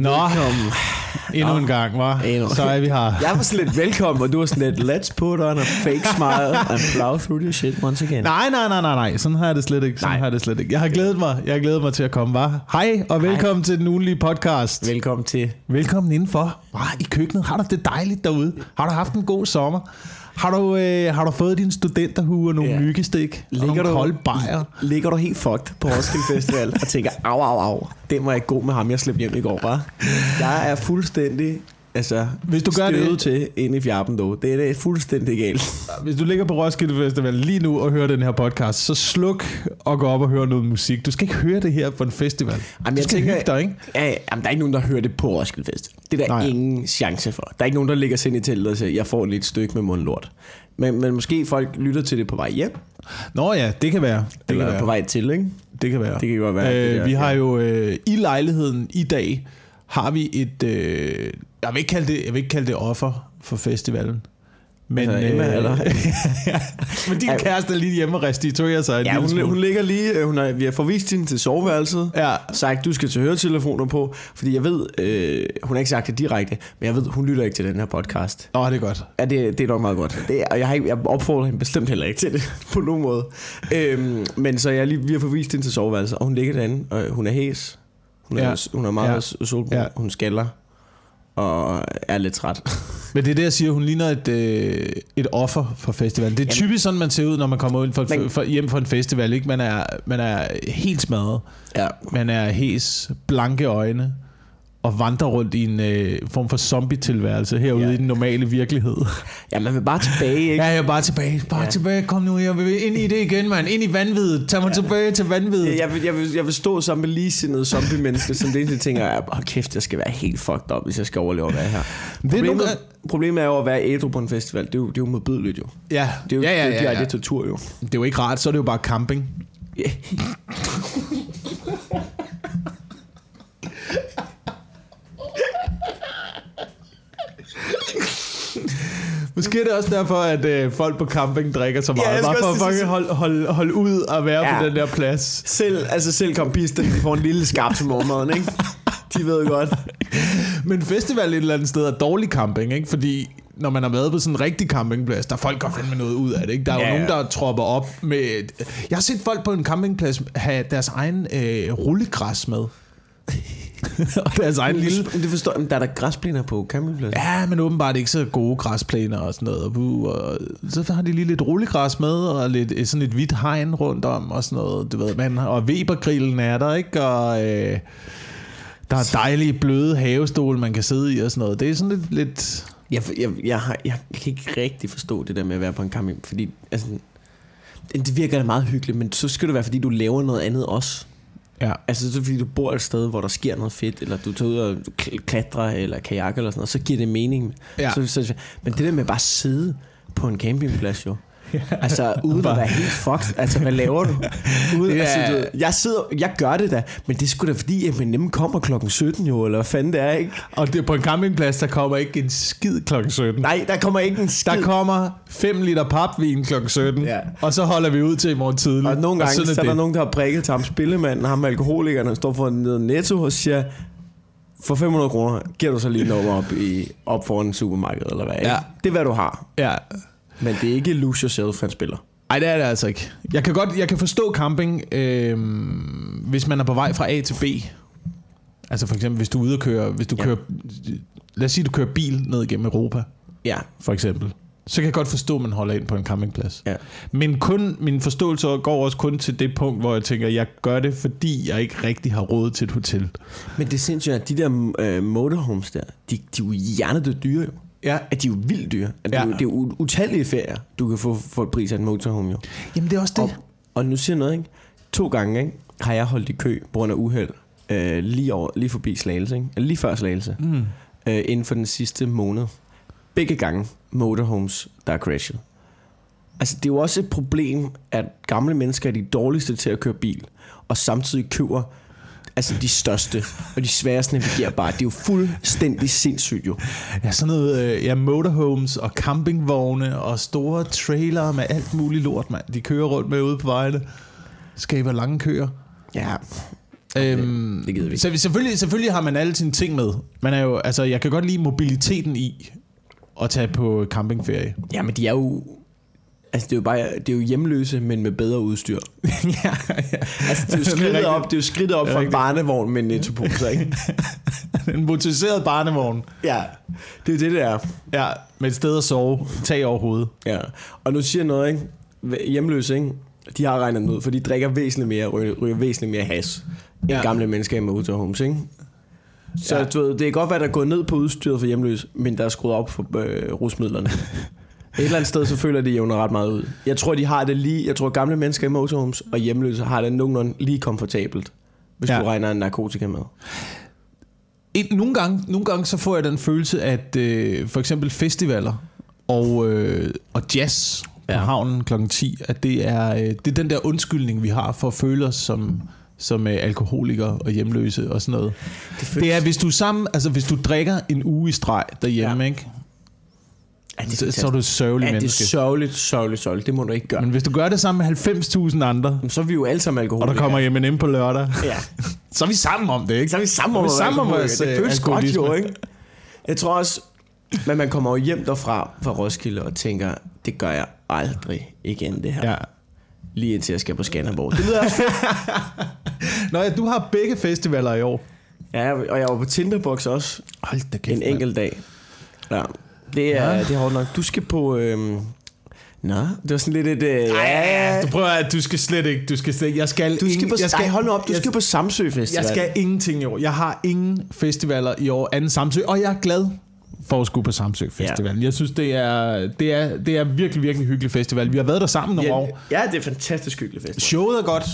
Nå, Velkommen. endnu en gang, var. Så er vi her. Jeg var sådan lidt velkommen, og du var sådan lidt, let's put on a fake smile and plow through your shit once again. Nej, nej, nej, nej, nej. Sådan har jeg det slet ikke. Sådan Nej. har jeg det slet ikke. Jeg har glædet mig. Jeg har glædet mig til at komme, var. Hej, og velkommen til den ugenlige podcast. Velkommen til. Velkommen indenfor. Var i køkkenet. Har du det dejligt derude? Har du haft en god sommer? Har du, øh, har du fået din studenterhue og nogle yeah. myggestik? Og Ligger nogle du- kolde bajer? Ligger du helt fucked på Roskilde Festival og tænker, au, au, au, det var ikke god med ham, jeg slæbte hjem i går, var. Jeg er fuldstændig altså, Hvis du gør det- til ind i fjerpen, dog. Det er det fuldstændig galt. Hvis du ligger på Roskilde Festival lige nu og hører den her podcast, så sluk og gå op og høre noget musik. Du skal ikke høre det her på en festival. Jamen, du jeg skal tænker- hygge dig, ikke? Ja, ja, jamen, der er ikke nogen, der hører det på Roskilde Fest. Det er der Nej. Ingen chance for. Der er ikke nogen, der ligger sig ind i teltet og siger, jeg får et stykke med mundlort. Men, men måske folk lytter til det på vej hjem, Nå ja, det kan være. Det eller kan være. på vej til, ikke? Det kan være. Det kan godt være, det Øh, der, vi har jo øh, i lejligheden i dag, har vi et, øh, jeg, vil ikke kalde det, jeg vil ikke kalde det offer for festivalen. Men, Altså, Emma, eller? men din kæreste er lige hjemme og restituerer sig Ja, hun, hun ligger lige, øh, hun har, vi har forvist hende til soveværelset. Ja. Sagt, du skal til høretelefoner på, fordi jeg ved, øh, hun har ikke sagt det direkte, men jeg ved, hun lytter ikke til den her podcast. Nå, det er godt. Ja, det, det er nok meget godt. Det og jeg, har ikke, jeg opfordrer hende bestemt heller ikke til det, på nogen måde. Øhm, men så jeg lige, vi har forvist hende til soveværelset, og hun ligger derinde, og hun er hæs. Hun er, Ja. hun er meget Ja. solbrun, Ja. hun skaller, og er lidt træt. Men det er det, jeg siger, hun ligner et, øh, et offer for festivalen. Det er Jamen. typisk sådan, man ser ud, når man kommer ud for, Men- for, hjem fra en festival. Ikke? Man, er, man er helt smadret. ja. Man er hæs, blanke øjne og vandrer rundt i en øh, form for zombie-tilværelse herude Ja. i den normale virkelighed. ja, man vil bare tilbage, ikke? Ja, jeg er bare tilbage. Bare ja. Ja. tilbage. Kom nu, jeg vil ind i det igen, mand. Ind i vanvittet. Tag mig ja. tilbage til vanvittet. Jeg vil, jeg, vil, jeg vil stå sammen med ligesindede zombie-mennesker, som det eneste tænker, er, hold kæft, jeg skal være helt fucked up, hvis jeg skal overleve at være her. Det er Problemet, nogle problemet er jo at være ædru på en festival. Det er jo, det er jo modbydeligt jo. Ja, Det er jo, ja, ja, det er jo ja, direkte ja. tortur jo. Det er jo ikke rart, så er det jo bare camping. Måske er det også derfor, at øh, folk på camping drikker så Ja, meget. jeg bare for at fucking holde, holde, ud og være ja. Ja. på den der plads. Selv, altså selv kompisten, de får en lille skarp til morgenmaden, ikke? De ved godt. Men festival et eller andet sted er dårlig camping, ikke? Fordi når man har været på sådan en rigtig campingplads, der er folk godt fandme noget ud af det, ikke? Der er jo Ja, nogen, ja. der tropper op med... Jeg har set folk på en campingplads have deres egen øh, rullegræs med. og deres egen lille... Det forstår jeg, men der er der græsplæner på campingpladsen. Ja, men åbenbart ikke så gode græsplæner og sådan noget. Og, og så har de lige lidt rullegræs med, og lidt, sådan et hvidt hegn rundt om, og sådan noget. Du ved, man, og Webergrillen er der, ikke? Og øh, der er dejlige bløde havestole, man kan sidde i og sådan noget. Det er sådan lidt... lidt Jeg, jeg, jeg, har, jeg kan ikke rigtig forstå det der med at være på en camping, fordi altså, det virker da meget hyggeligt, men så skal det være, fordi du laver noget andet også. Ja. Altså så fordi du bor et sted, hvor der sker noget fedt, eller du tager ud og kl- klatrer eller kajak eller sådan noget, så giver det mening. Ja. Så, så, men det der med bare at sidde på en campingplads jo, altså uden at være helt fucked, altså hvad laver du? Uden, Ja. altså, du jeg, sidder, jeg gør det da, men det sgu da fordi, at man nemt kommer klokken 17 jo, eller hvad fanden det er, ikke? Og det, på en campingplads, der kommer ikke en skid klokken 17. Nej, der kommer ikke en skid. Der kommer 5 liter papvin klokken 17, Ja. og så holder vi ud til i morgen tidlig. Og nogle gange, sådan så er der det. nogen, der har prikket til ham spillemanden, ham alkoholikeren, der står for en netto og siger, for 500 kroner giver du så lige nummer op, i, op foran supermarkedet, eller hvad? ikke? Ja. Det er, hvad du har. Ja. Men det er ikke lose yourself, han spiller. Nej, det er det altså ikke. Jeg kan godt, jeg kan forstå camping, øh, hvis man er på vej fra A til B. Altså for eksempel, hvis du er ude og køre, hvis du ja. Kører, lad os sige, du kører bil ned igennem Europa, Ja, for eksempel. Så kan jeg godt forstå, at man holder ind på en campingplads. ja. Men kun, min forståelse går også kun til det punkt, hvor jeg tænker, jeg gør det, fordi jeg ikke rigtig har råd til et hotel. Men det er sindssygt, at de der øh, motorhomes der, de, de er jo hjernedødt dyre jo. Ja. At de er jo vildt dyre. At Ja. ja. det, er jo, det er jo utallige ferier, du kan få for et pris af en motorhome jo. Jamen det er også det. Og, og nu siger jeg noget, ikke? To gange ikke, har jeg holdt i kø på grund af uheld. Øh, lige, over, lige forbi Slagelse, ikke? Eller lige før Slagelse. Mm. Øh, inden for den sidste måned. Begge gange motorhomes, der er crashet. Altså, det er jo også et problem, at gamle mennesker er de dårligste til at køre bil, og samtidig køber altså de største og de sværeste navigerbare. Det er jo fuldstændig sindssygt jo. Ja, sådan noget, øh, ja, motorhomes og campingvogne og store trailere med alt muligt lort, mand. De kører rundt med ude på vejene. Skaber lange køer. Ja, Øhm, det gider vi ikke. Så selvfølgelig, selvfølgelig har man alle sine ting med. Man er jo, altså, jeg kan godt lide mobiliteten i at tage på campingferie. Ja, men de er jo... Altså, det er jo bare det er jo hjemløse, men med bedre udstyr. ja, ja. Altså, det er jo skridtet op, det er jo skridtet op fra en barnevogn med en nettopose, ikke? En motoriseret barnevogn. ja, det er det, det er. Ja, med et sted at sove. Tag over hovedet. Ja, og nu siger jeg noget, ikke? Hjemløse, ikke? De har regnet ud, for de drikker væsentligt mere, ryger, ryger væsentligt mere has, end Ja. gamle mennesker i motorhomes, ikke? Så ja. du ved, det kan godt være, der er gået ned på udstyret for hjemløse, men der er skruet op for øh, rusmidlerne. Et eller andet sted, så føler de jævner ret meget ud. Jeg tror, de har det lige... Jeg tror, gamle mennesker i motorhomes og hjemløse har det nogenlunde lige komfortabelt, hvis Ja. du regner en narkotika med. Et, nogle, gange, nogle gange så får jeg den følelse, at øh, for eksempel festivaler og, øh, og jazz på Ja. havnen kl. 10, at det er, øh, det er den der undskyldning, vi har for at føle os som, som øh, alkoholikere og hjemløse og sådan noget. Det, Det er, hvis du sammen, altså hvis du drikker en uge i streg derhjemme, ja. ikke? Ja, det er, Så, så er du et sørgelig ja, det er menneske. sørgeligt, sørgeligt, sørgeligt. Det må du ikke gøre. Men hvis du gør det sammen med 90.000 andre, så er vi jo alle sammen og alkoholikere. der kommer M&M på lørdag, Ja. så er vi sammen om det, ikke? Så er vi sammen om vi sammen om vores. Det føles godt jo, ikke? Jeg tror også, men man kommer jo hjem derfra fra Roskilde og tænker, det gør jeg aldrig igen det her. Ja. Lige indtil jeg skal på Skanderborg. Det lyder fedt. Nå ja, du har begge festivaler i år. Ja, og jeg var på Tinderbox også Hold da kæft, en enkelt dag. Ja. Det er, Ja. det er hårdt nok. Du skal på... Øhm... Nå, det var sådan lidt et... Øh, Ja, du prøver at du skal slet ikke, du skal slet ikke, jeg skal, Du skal ingen, på, jeg skal, ej, hold nu op, du jeg, skal på Samsø Festival. jeg skal ingenting i år. Jeg har ingen festivaler i år anden Samsø, og jeg er glad for at skulle på Samsø Festival. Ja. Jeg synes, det er, det, er, det er virkelig, virkelig hyggelig festival. Vi har været der sammen nogle ja, år. ja, det er fantastisk hyggelig festival. Showet er godt.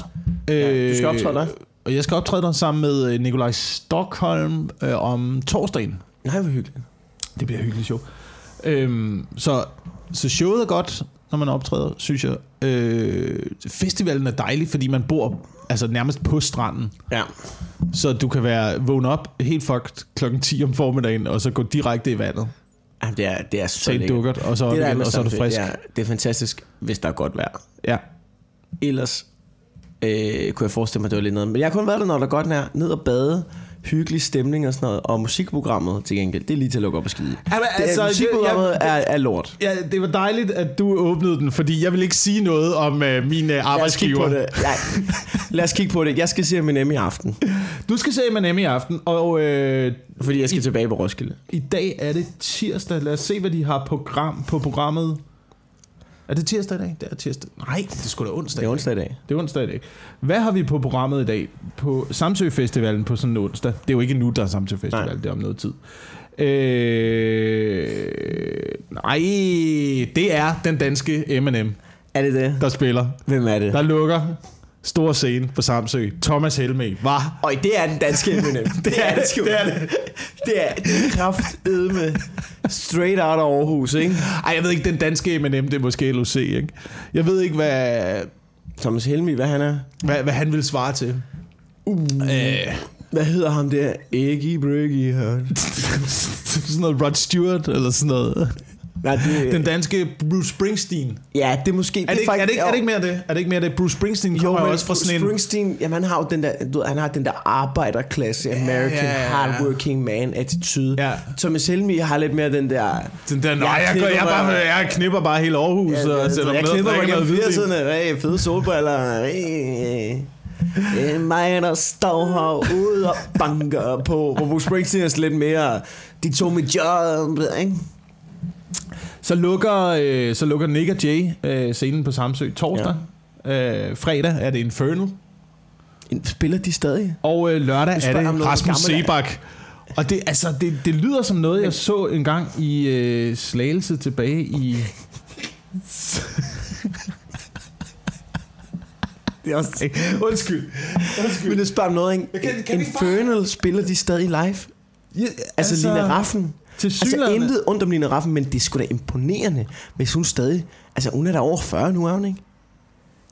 Ja, du skal optræde der. Og jeg skal optræde der sammen med øh, Nikolaj Stockholm øh, om torsdagen. Nej, hvor hyggeligt. Det bliver hyggeligt show. Øhm, så, så showet er godt, når man optræder, synes jeg. Øh, festivalen er dejlig, fordi man bor altså nærmest på stranden. Ja. Så du kan være vågne op helt fucked klokken 10 om formiddagen, og så gå direkte i vandet. Jamen, det er, det er så lækkert. dukkert, og så det, igen, og så er du frisk. Det er, det er fantastisk, hvis der er godt vejr. Ja. Ellers øh, kunne jeg forestille mig, at det var lidt noget. Men jeg har kun været der, når der er godt nær. Ned og bade, hyggelig stemning og sådan noget. Og musikprogrammet til gengæld, det er lige til at lukke op og skide. i. Jamen, Det, altså, altså, musikprogrammet jeg- er, er lort. Ja, det var dejligt, at du åbnede den, fordi jeg vil ikke sige noget om uh, min uh, Lad os kigge arbejdsgiver. på det. Ja. Lad os kigge på det. Jeg skal se M&M i aften, Du skal se M&M i aften, og øh, fordi jeg skal tilbage på Roskilde. i dag er det tirsdag. Lad os se, hvad de har program på programmet. Er det tirsdag i dag? Det er tirsdag. Nej, det er sgu da onsdag. Det er onsdag i dag. Det er onsdag i dag. Hvad har vi på programmet i dag? På Samsø Festivalen på sådan en onsdag. Det er jo ikke nu, der er Samsø Festival. Nej. Det er om noget tid. Øh, nej, det er den danske M&M, Er det det? der spiller. Hvem er det? Der lukker stor scene på Samsø. Thomas Helme. Var. Og det er den danske M&M. Det er det sgu. Det er det. Det er kraftedme straight out of Aarhus, ikke? Ej, jeg ved ikke, den danske M&M, det er måske LOC, ikke? Jeg ved ikke, hvad, Thomas Helmi, hvad han er? hvad, hvad han vil svare til. Uh. Øh, Hvad hedder ham der? Iggy Briggy sådan noget Rod Stewart, eller sådan noget. Nej, det, Den danske Bruce Springsteen. ja, det er måske... Er det, ikke, er, det ikke, er det ikke mere det? Er det ikke mere det? Bruce Springsteen kommer jo, men også fra sådan en... Springsteen, jamen han har jo den der, du ved, han har den der arbejderklasse, American ja, ja, ja. hardworking man attitude. Ja. Thomas Helmi har lidt mere den der... Den der, nej, Jeg jeg, jeg, jeg, bare, jeg knipper bare hele Aarhus Ja, og jeg, sætter jeg og knipper mig gennem hvidvin. 80'erne. Hey, fede solbriller. Hey, det er mig, der står herude og banker på. Hvor Bruce Springsteen er lidt mere... De tog mit job, ikke? Så lukker, øh, så lukker Nick og Jay øh, scenen på Samsø torsdag. Ja. Øh, fredag er det Infernal. Spiller de stadig? Og øh, lørdag er det Rasmus. Sebak. Og det, altså, det, det lyder som noget, jeg så en gang i øh, Slagelse tilbage i... Det er også... Undskyld. Undskyld. Men det spørger om noget, ikke? kan- kan Infernal spiller de stadig live? Ja, Altså, altså Lina Raffen. Til Altså intet ondt om Lina Raffen, men det er sgu da imponerende, hvis hun stadig... Altså hun er da over 40 nu, er hun ikke?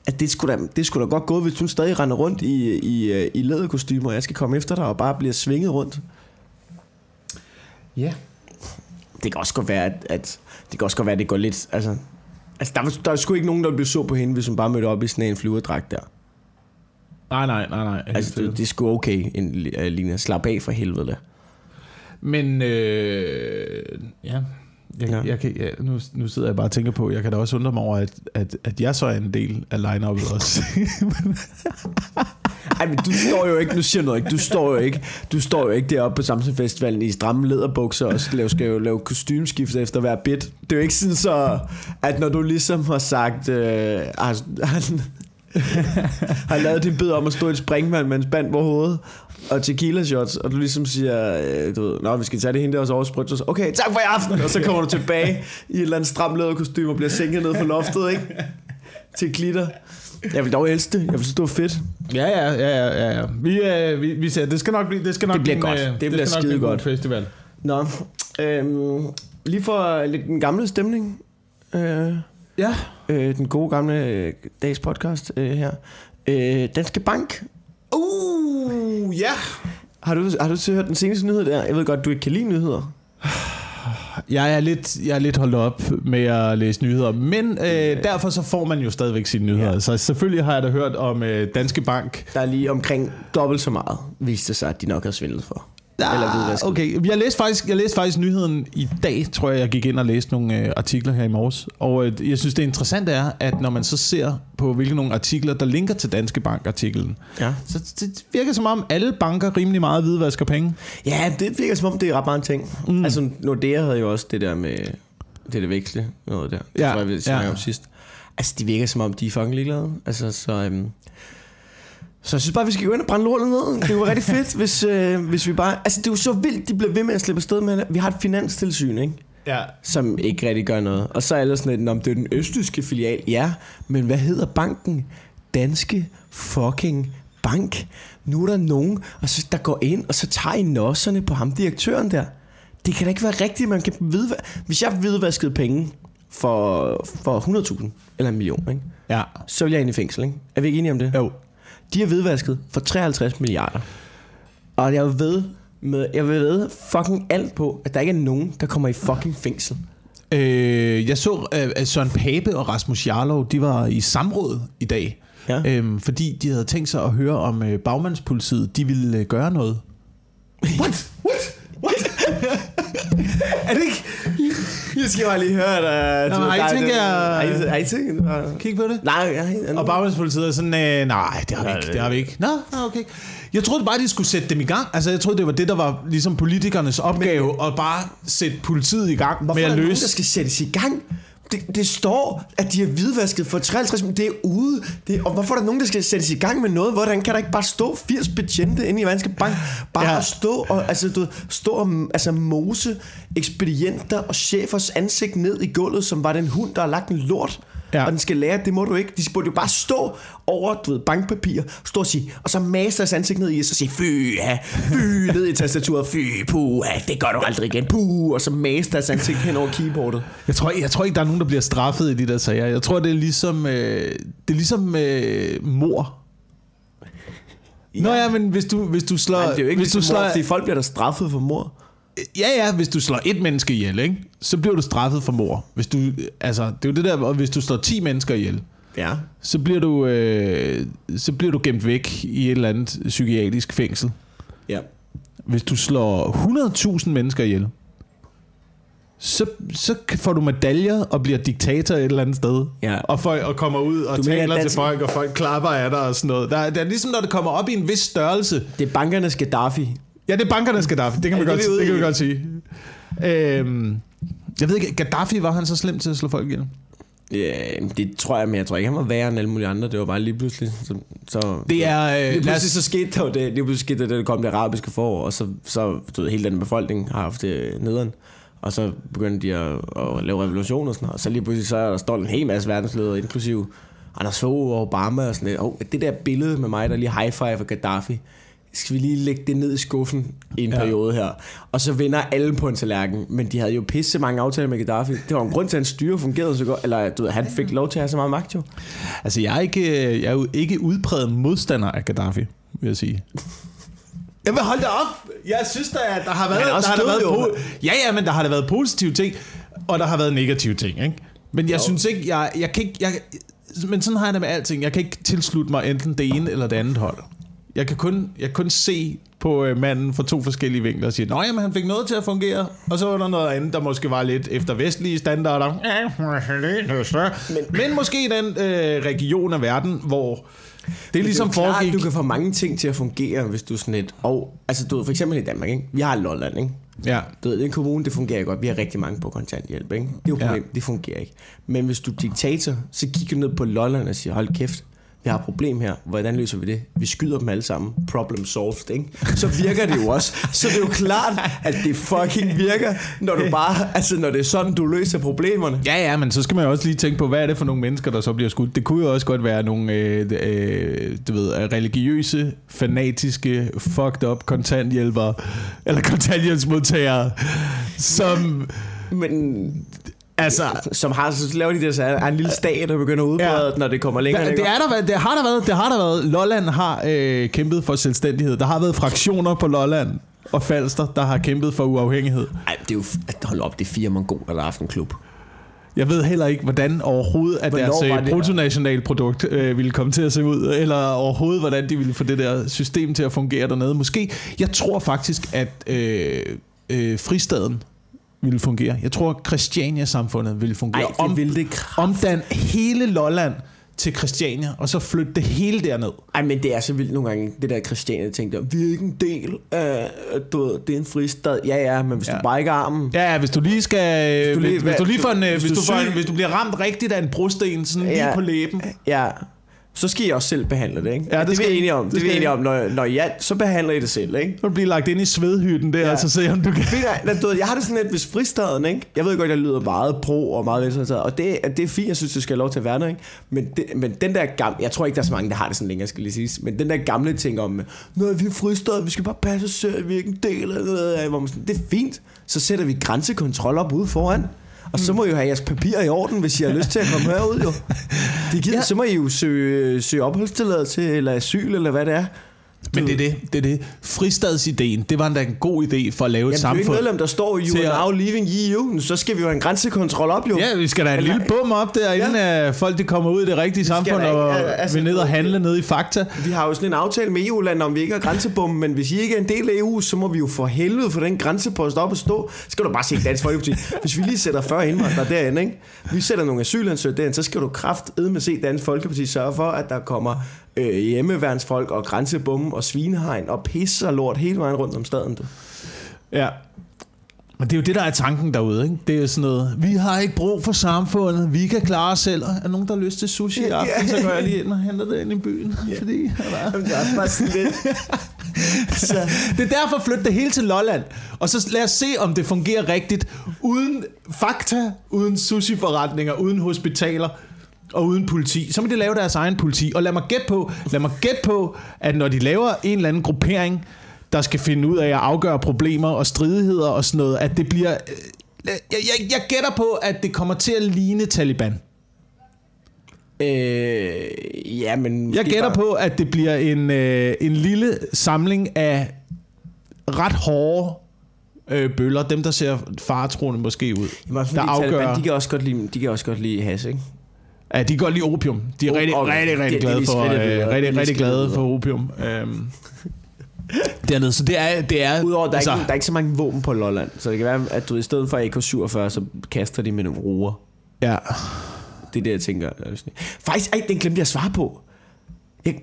At det skulle da, det skulle da godt gå, hvis hun stadig render rundt i, i, øh, i læderkostymer, og jeg skal komme efter dig og bare bliver svinget rundt. Ja. Det kan også godt være, at, at det kan også godt være, at det går lidt... Altså, altså der, var- der er sgu ikke nogen, der ville blive så på hende, hvis hun bare mødte op i sådan en flyverdragt der. Nej, nej, nej, nej. Altså, det, det er sgu okay, en, uh, Lina. Slap af for helvede. da. Men øh, ja, jeg, Ja. Jeg kan, ja, nu, nu sidder jeg bare og tænker på, jeg kan da også undre mig over, at, at, at jeg så er en del af line-up'et også. Ej, men du står jo ikke, nu siger jeg noget ikke, du står jo ikke, du står jo ikke deroppe på Samsung Festivalen i stramme læderbukser og skal lave, skal jo lave kostymskift efter hver bit. Det er jo ikke sådan så, at når du ligesom har sagt, øh, har, han, har lavet din bid om at stå i et springvand med en spand på hovedet, og tequila shots, og du ligesom siger, øh, du ved, nå, vi skal tage det hende der, og så oversprøjt, så okay, tak for i aften, og så kommer du tilbage i et eller andet stram læderkostyme og bliver sænket ned fra loftet, ikke? Til glitter. Jeg vil dog elske det. Jeg vil synes, det var fedt. ja, ja, ja, ja, ja. Vi, øh, vi, vi ser, det skal nok blive, det skal nok Det bliver blive godt. øh, Det bliver skal nok skide godt. festival. Nå, øhm, lige for lidt den gamle stemning. Øh, Ja. øh, den gode gamle øh, dags podcast øh, her. Øh, Danske Bank. Uh, ja. Har du, har du hørt den seneste nyhed der? Jeg ved godt, du ikke kan lide nyheder. Jeg er lidt, jeg er lidt holdt op med at læse nyheder, men øh, derfor så får man jo stadigvæk sine nyheder. Ja. Så selvfølgelig har jeg da hørt om øh, Danske Bank. Der er lige omkring dobbelt så meget, viste sig, at de nok havde svindlet for. Eller hvidvasket. okay. Jeg læste, faktisk, jeg læste faktisk nyheden i dag, tror jeg, jeg gik ind og læste nogle øh, artikler her i morges. Og øh, jeg synes, det interessante er, at når man så ser på, hvilke nogle artikler, der linker til Danske Bank-artiklen, Ja. så det virker som om, alle banker rimelig meget hvidvasker penge. ja, det virker som om, det er ret meget en ting. Mm. Altså, Nordea havde jo også det der med det der veksle, noget der. Det Ja, tror jeg, vi ja. snakkede om sidst. Altså, det virker som om, de er fucking ligeglade. Altså, så... Øhm, så jeg synes bare, vi skal gå ind og brænde lortet ned. Det er jo rigtig fedt, hvis, øh, hvis vi bare... Altså, det er jo så vildt, de bliver ved med at slippe afsted med det. Vi har et finanstilsyn, ikke? Ja. som ikke rigtig gør noget. Og så er alle sådan lidt, om det er den østtyske filial. Ja, men hvad hedder banken? Danske fucking bank. Nu er der nogen, og så, der går ind, og så tager I nosserne på ham, direktøren der. Det kan da ikke være rigtigt, man kan vide... Hvis jeg hvidvaskede penge for, for 100.000 eller en million, ikke? Ja. så vil jeg ind i fængsel. Ikke? Er vi ikke enige om det? Jo. De har hvidvasket for 53 milliarder. Og jeg ved, med, jeg vil ved fucking alt på, at der ikke er nogen, der kommer i fucking fængsel. Øh, jeg så, øh, at Søren Pape og Rasmus Jarlov, de var i samråd i dag. Ja. Øhm, fordi de havde tænkt sig at høre, om øh, bagmandspolitiet, de ville øh, gøre noget. What? What? What? er det ikke... Jeg skal bare lige høre, at... Nå, men har I tænkt jer- Har I, tænkt... Kig på det. Nej, jeg har Og bagmandspolitiet er sådan, øh, nej, det har vi ikke, det har vi ikke. Nå, nå, okay. Jeg troede bare, de skulle sætte dem i gang. Altså, jeg troede, det var det, der var ligesom politikernes opgave, at bare sætte politiet i gang Hvorfor med er at løse... der skal sættes i gang? Det, det står, at de har hvidvasket for 53 men det er ude. Det, og hvorfor er der nogen, der skal sættes i gang med noget? Hvordan kan der ikke bare stå 80 betjente inde i Vanske Bank? Bare Ja. at stå og, altså, du, stå og altså, mose ekspedienter og chefers ansigt ned i gulvet, som var den hund, der har lagt en lort. Ja. Og den skal lære, at det må du ikke. De burde jo bare stå over du ved, bankpapir, stå og sige, og så mase deres ansigt ned i, og så sige, fy, ja, fy, ned i tastaturet, fy, puh, ja, det gør du aldrig igen, puh, og så mase deres ansigt hen over keyboardet. Jeg tror, jeg tror ikke, der er nogen, der bliver straffet i de der sager. Jeg tror, det er ligesom, øh, det er ligesom øh, mor. Ja. Nå ja, men hvis du, hvis du slår... Nej, det er jo ikke hvis du ligesom mor, slår, fordi folk bliver der straffet for mor. Ja, ja, hvis du slår et menneske ihjel, ikke? så bliver du straffet for mor. Hvis du, altså, det er jo det der, og hvis du slår 10 mennesker ihjel, Ja. så bliver du, øh, så bliver du gemt væk i et eller andet psykiatrisk fængsel. Ja. Hvis du slår 100.000 mennesker ihjel, så, så får du medaljer og bliver diktator et eller andet sted. Ja. Og, folk, og kommer ud og Du mener, taler til dansk- folk, og folk klapper af dig og sådan noget. Der, er- det er ligesom, når det kommer op i en vis størrelse. Det er bankernes Gaddafi. Ja, det er bankernes Gaddafi. Det kan, man Er godt, det, det kan i? godt sige. Øhm, jeg ved ikke, Gaddafi var han så slem til at slå folk ihjel? Ja, det tror jeg, men jeg tror ikke, han var værre end alle mulige andre. Det var bare lige pludselig. Så, så Det er... Lige Øh, lad pludselig os, så skete der jo det, lige pludselig skete der, det, der kom det arabiske forår, og så, så du ved, hele den befolkning har haft det nederen. Og så begyndte de at, at lave revolution og sådan noget. Og så lige pludselig så er der står en hel masse verdensledere, inklusive Anders Fogh og Obama og sådan noget. Oh, det der billede med mig, der lige high five for Gaddafi, skal vi lige lægge det ned i skuffen i en Ja. periode her. Og så vinder alle på en tallerken. Men de havde jo pisse mange aftaler med Gaddafi. Det var en grund til, at hans styre fungerede så godt. Eller du ved, han fik lov til at have så meget magt jo. altså, jeg er, ikke, jeg er jo ikke udpræget modstander af Gaddafi, vil jeg sige. Jamen hold da op. Jeg synes da, at der har været, der har der været jo. po- Ja, ja, men der har der været positive ting, og der har været negative ting, ikke? Men jeg ja. synes ikke, jeg, jeg kan ikke, jeg, men sådan har jeg det med alting. Jeg kan ikke tilslutte mig enten det ene eller det andet hold. Jeg kan kun, jeg kan kun se på øh, manden fra to forskellige vinkler og sige, Nå jamen, han fik noget til at fungere, og så var der noget andet, der måske var lidt efter vestlige standarder. Men, men måske i den øh, region af verden, hvor det er ligesom det er jo klart, foregik... du kan få mange ting til at fungere, hvis du sådan et... Og, altså, du ved, for eksempel i Danmark, ikke? Vi har Lolland, ikke? Ja, Du ved, en kommune, det fungerer godt. Vi har rigtig mange på kontanthjælp, ikke? Det er jo et Ja. problem, det fungerer ikke. Men hvis du er diktator, så kigger du ned på Lolland og siger, hold kæft, vi har et problem her. Hvordan løser vi det? Vi skyder dem alle sammen. Problem solved, ikke? Så virker det jo også. Så det er jo klart, at det fucking virker, når du bare, altså når det er sådan, du løser problemerne. Ja, ja, men så skal man jo også lige tænke på, hvad er det for nogle mennesker, der så bliver skudt. Det kunne jo også godt være nogle, øh, øh, du ved, religiøse, fanatiske, fucked up kontanthjælpere, eller kontanthjælpsmodtagere, som, Men altså... som har, så laver de det, så er en lille stat, der begynder at udbrede, Ja. når det kommer længere. Der, det, er der, været- det har der været, det har der været. Lolland har øh, kæmpet for selvstændighed. Der har været fraktioner på Lolland og Falster, der har kæmpet for uafhængighed. Ej, det er jo, hold op, det er fire mongoler, der har haft en klub. Jeg ved heller ikke, hvordan overhovedet at Hvornår deres øh, bruttonationalprodukt øh, ville komme til at se ud, eller overhovedet, hvordan de ville få det der system til at fungere dernede. Måske, jeg tror faktisk, at øh, øh, fristaden ville fungere. Jeg tror, Christiania-samfundet ville fungere. Ej, det ville det kraft. Omdan hele Lolland til Christiania, og så flytte det hele derned. Ej, men det er så vildt nogle gange, det der Christiane ting der, vi er ikke en del af, du ved, det er en fristad. Ja, ja, men hvis ja. Du bare ikke armen, Ja, ja, hvis du lige skal... Hvis du lige- hvis, hvis du lige får en, hvis hvis, du du får en, hvis du bliver ramt rigtigt af en brosten, sådan. Ja. lige på læben. ja, så skal I også selv behandle det, ikke? Ja, det det, skal er vi enige om. Det Det, er skal vi enige om. Når, når ja, så behandler I det selv, ikke? Du bliver lagt ind i svedhytten der, ja. Og så se om du kan... Ved du jeg har det sådan lidt, hvis fristaden, ikke? Jeg ved godt, jeg lyder meget pro og meget venstreorienteret, og det, det er fint, jeg synes, det skal have lov til at være der, ikke? Men, det, men den der gamle, jeg tror ikke, der er så mange, der har det sådan længere, skal lige siges, men den der gamle ting om, når vi er fristad, vi skal bare passe os selv, vi er ikke en del af det, hvor man sådan, det er fint, så sætter vi grænsekontrol op ude foran. Og så må I jo have jeres papirer i orden, hvis I har lyst til at komme herud, jo. Det gider, Ja. Så må I jo søge, søge opholdstilladelse, eller asyl, eller hvad det er. Men det er det, det er det. Fristadsideen, det var endda en god idé for at lave et Jamen, det er samfund. medlem, der står you til are now leaving EU. Så skal vi jo have en grænsekontrol op, jo. Ja, vi skal da have en Eller- lille bum op der, inden ja. folk de kommer ud i det rigtige samfund, ikke, og altså, vi ned og handle nede i Fakta. Vi har jo sådan en aftale med EU-land om, vi ikke har grænsebom, men hvis I ikke er en del af EU, så må vi jo for helvede få den grænsepost op at stå. Så skal du bare se Dansk Folkeparti. Hvis vi lige sætter 40 indvandrere derinde, ikke? vi sætter nogle asylansøgere derinde, så skal du kraftedme med se Dansk Folkeparti sørge for, at der kommer øh, hjemmeværnsfolk og grænsebom og svinehegn og pisse og lort hele vejen rundt om staden. Du. Ja. Men det er jo det, der er tanken derude, ikke? Det er jo sådan noget, vi har ikke brug for samfundet, vi kan klare os selv. Er nogen, der har lyst til sushi i aften, så går jeg lige ind og henter det ind i byen. Fordi, ja. Jamen, det er bare sådan lidt... Så det er derfor flytte det hele til Lolland. Og så lad os se, om det fungerer rigtigt. Uden fakta, uden sushi-forretninger, uden hospitaler og uden politi. Så må de lave deres egen politi. Og lad mig gætte på, lad mig gætte på, at når de laver en eller anden gruppering, der skal finde ud af at afgøre problemer og stridigheder og sådan noget, at det bliver... øh, Jeg, jeg, jeg gætter på, at det kommer til at ligne Taliban. Øh, ja, men... Jeg gætter bare- på, at det bliver en, øh, en lille samling af ret hårde øh, bøller. Dem, der ser faretroende måske ud. Jamen, der afgør- Taliban, de kan også godt lide, de kan også godt lide has, ikke? Ja, de kan godt lide opium. De er Oh, rigtig, okay. rigtig, rigtig er glade lige for, øh, er rigtig, lige rigtig glade for opium. Øhm, dernede. Så det er... Det er Udover, der, er altså, ikke, der er ikke så mange våben på Lolland, så det kan være, at du i stedet for AK-47, så kaster de med nogle roer. Ja. Det er det, jeg tænker. er. Faktisk, ej, den glemte jeg at svare på. Jeg,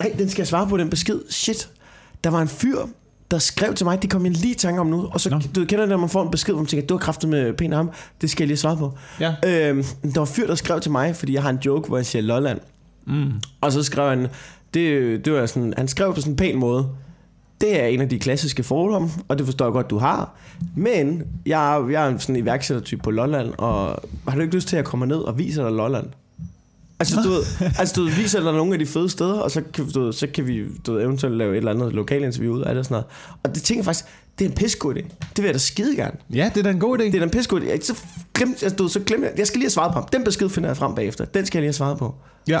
ej, den skal jeg svare på, den besked. Shit. Der var en fyr, der skrev til mig, det kom jeg lige i tanke om nu, og så, Nå. du kender det, når man får en besked, hvor man tænker, du har kraftet med pæn ham, det skal jeg lige svare på. Ja. Øhm, der var fyr, der skrev til mig, fordi jeg har en joke, hvor jeg siger Lolland. Mm. Og så skrev han, det, det var sådan, han skrev på sådan en pæn måde, det er en af de klassiske fordomme, og det forstår jeg godt, du har. Men jeg, er- jeg er sådan en iværksættertype på Lolland, og har du ikke lyst til at komme ned og vise dig Lolland? Altså, du ved, altså, du ved, viser dig nogle af de fede steder, og så kan, du ved, så kan vi du ved, eventuelt lave et eller andet lokalinterview ud af det og sådan noget. Og det tænker jeg faktisk, det er en pissegod idé. Det vil jeg da skide gerne. ja, det er da en god idé. Det er da en pissegod idé. Så glem, altså, du ved, så glem, jeg jeg skal lige have svaret på ham. Den besked finder jeg frem bagefter. Den skal jeg lige have svaret på. Ja.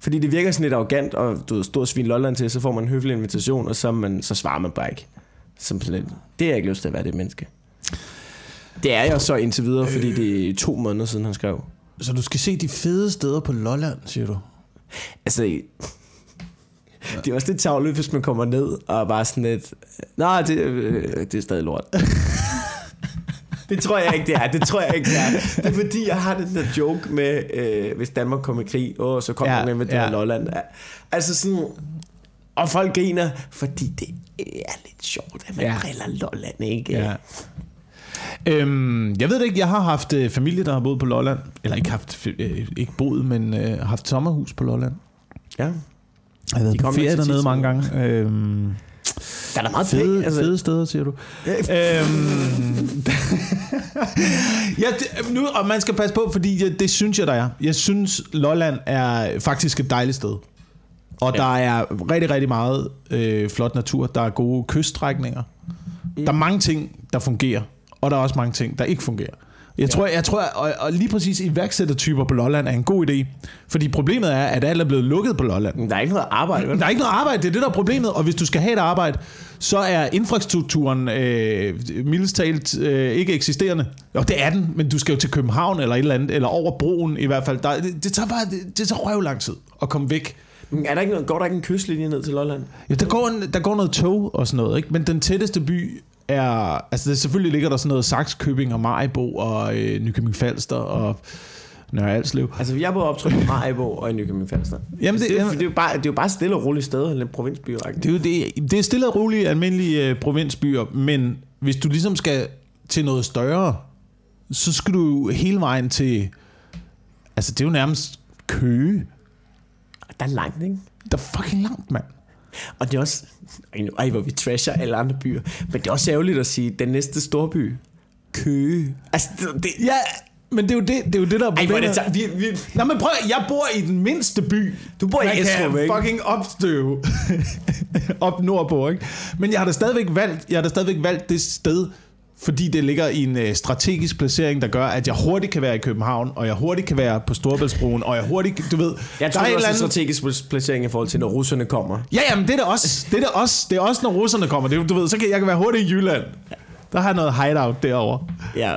Fordi det virker sådan lidt arrogant, og du ved, stor svin Lolland til, så får man en høflig invitation, og så, er man, så svarer man bare ikke. Som sådan lidt, det har jeg ikke lyst til at være det menneske. Det er jeg så indtil videre, fordi det er to måneder siden, han skrev. Så du skal se de fede steder på Lolland, siger du? Altså, det er også lidt tavligt, hvis man kommer ned og bare sådan lidt, nej, det, øh, det er stadig lort. det tror jeg ikke, det er. Det tror jeg ikke, det er. Det er fordi, jeg har den der joke med, øh, hvis Danmark kommer i krig, åh, så kommer Ja, man med det ja. Lolland. Altså sådan, og folk griner, fordi det er lidt sjovt, at man ja. driller Lolland, ikke? Ja. Øhm, jeg ved det ikke, jeg har haft øh, familie, der har boet på Lolland. Eller ikke haft, øh, ikke boet, men øh, haft sommerhus på Lolland. ja. Jeg har været De på ferie dernede mange gange. Øhm, Der er da meget fede, altså. fede steder, siger du. øhm, ja, det, nu, og man skal passe på, fordi det, det synes jeg, der er. Jeg synes, Lolland er faktisk et dejligt sted. Og. Ja. der er rigtig, rigtig meget øh, flot natur. Der er gode kyststrækninger. Mm. Der er mange ting, der fungerer. Og der er også mange ting, der ikke fungerer. Jeg tror, jeg tror og, og lige præcis iværksættertyper på Lolland er en god idé. Fordi problemet er, at alt er blevet lukket på Lolland. Der er ikke noget arbejde, vel? Der er ikke noget arbejde, det er det, der er problemet. Og hvis du skal have et arbejde, så er infrastrukturen øh, mildest talt øh, ikke eksisterende. Jo, det er den, men du skal jo til København eller et eller andet, eller over broen i hvert fald. Der, det, det tager bare det, det tager røv lang tid at komme væk. Men Er der ikke noget, går der ikke en kystlinje ned til Lolland? Ja, der, går en, der går noget tog og sådan noget, ikke? men den tætteste by er... Altså, det, selvfølgelig ligger der sådan noget Saxkøbing og Majbo og øh, Nykøbing Falster og Nørre Alslev. Altså, jeg både optrykt i Maribo og i Nykøbing Falster. Jamen, det, det- det, er, det, er jo bare, det er jo bare stille og roligt sted, en provinsby Det er jo det, det er stille og roligt almindelige øh, provinsbyer, men hvis du ligesom skal til noget større, så skal du hele vejen til... Altså, det er jo nærmest Køge. Der er langt, ikke? Der er fucking langt, mand. Og det er også... Ej, Ej, hvor vi trasher alle andre byer. Men det er også ærgerligt at sige, den næste storby. Køge. Altså, det... det Ja, men det er jo det, det, er jo det der er ej, problemet. det... så- Vi, vi, Nå, men prøv jeg bor i den mindste by. Du bor i Estrup, ikke? fucking opstøve op nordpå, ikke? Men jeg har da stadigvæk valgt, jeg har da stadigvæk valgt det sted, fordi det ligger i en øh, strategisk placering, der gør, at jeg hurtigt kan være i København, og jeg hurtigt kan være på Storebæltsbroen, og jeg hurtigt, du ved... jeg der tror, er det et er også en andet- strategisk placering i forhold til, når russerne kommer. Ja, jamen det er det også. Det er det også, det er også når russerne kommer. Det, er- du ved, så kan jeg kan være hurtigt i Jylland. Der har jeg noget hideout derovre. Ja.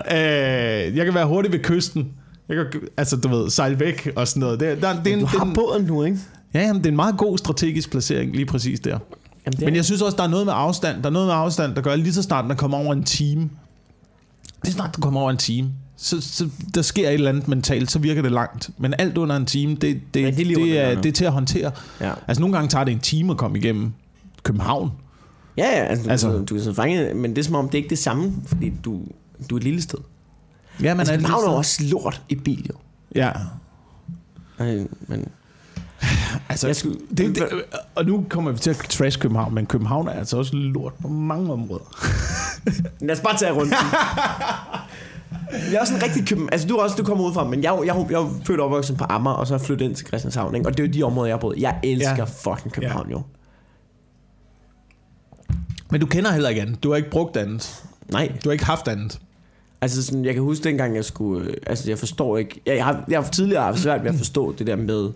Øh, jeg kan være hurtigt ved kysten. Jeg kan, altså, du ved, sejle væk og sådan noget. Det, der, det, er en, Du har en- båden nu, ikke? Ja, jamen, det er en meget god strategisk placering, lige præcis der. Jamen, det Men jeg synes også, der er noget med afstand. Der er noget med afstand, der gør lige så snart, der kommer over en time. Lige snart du kommer over en time, så, så der sker et eller andet mentalt, så virker det langt. Men alt under en time, det, det, Ja, det, det er det, er, det er til at håndtere. Ja. Altså nogle gange tager det en time at komme igennem København. Ja, ja, altså, Altså- du, du er sådan fanget, men det er som om, det er ikke det samme, fordi du, du er et lille sted. Ja, men Altså, er København er også lort i bil, jo. Ja, Ej, men altså, Jeg skulle- det, det, og nu kommer vi til at trash København, men København er altså også lort på mange områder. lad os bare tage rundt. Jeg er også en rigtig køben. Altså, du er også, du kommer ud fra, men jeg, jeg, jo- jeg er født og opvokset på Amager, og så er jeg flyttet ind til Christianshavn, ikke? Og det er jo de områder, jeg har boet. Jeg elsker Ja. ja. fucking København, jo. Men du kender heller ikke andet. Du har ikke brugt andet. Nej, Du har ikke haft andet. altså sådan, jeg kan huske dengang, jeg skulle... øh, Altså, jeg forstår ikke... Jeg, jeg, har, jeg har tidligere haft svært ved at forstå det der med,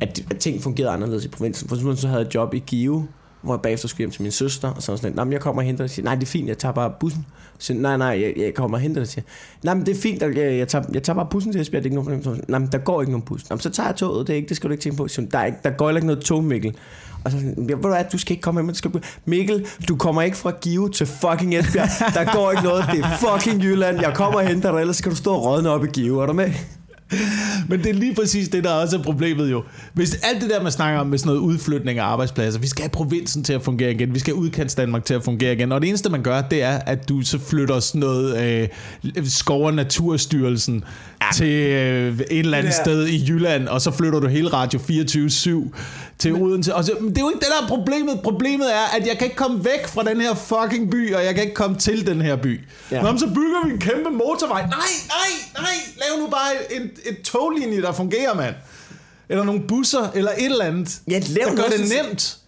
at, at ting fungerede anderledes i provinsen. For eksempel så havde jeg et job i Give, hvor jeg bagefter skulle hjem til min søster, og så var sådan, nej, jeg kommer og henter dig. Siger, nej, det er fint, jeg tager bare bussen. Så nej, nej, jeg, jeg kommer og henter dig. Siger, nej, men det er fint, jeg, jeg, tager, jeg tager bare bussen til Esbjerg, det er ikke nogen problem. Så, nej, men der går ikke nogen bus. Jamen, så tager jeg toget, det, er ikke, det skal du ikke tænke på. Så, der, er ikke, der går ikke noget tog, Mikkel. Og så sådan, ved du hvad, du skal ikke komme hjem, skal... Mikkel, du kommer ikke fra Give til fucking Esbjerg. Der går ikke noget, det er fucking Jylland. Jeg kommer og henter dig, ellers skal du stå og rådne op i Give. Er du med? Men det er lige præcis det, der også er problemet jo. Hvis alt det der, man snakker om med sådan noget udflytning af arbejdspladser, vi skal have provinsen til at fungere igen, vi skal have udkants Danmark til at fungere igen, og det eneste, man gør, det er, at du så flytter sådan noget øh, Skov- og Naturstyrelsen ja. til øh, et eller andet Ja. sted i Jylland, og så flytter du hele Radio 24-7 til Odense. Og så, men det er jo ikke det, der er problemet. Problemet er, at jeg kan ikke komme væk fra den her fucking by, og jeg kan ikke komme til den her by. Ja. Nå, så bygger vi en kæmpe motorvej. Nej, nej, nej, lav nu bare en, et toglinje, der fungerer, mand. Eller nogle busser, eller et eller andet. Ja, lav der gør det nemt.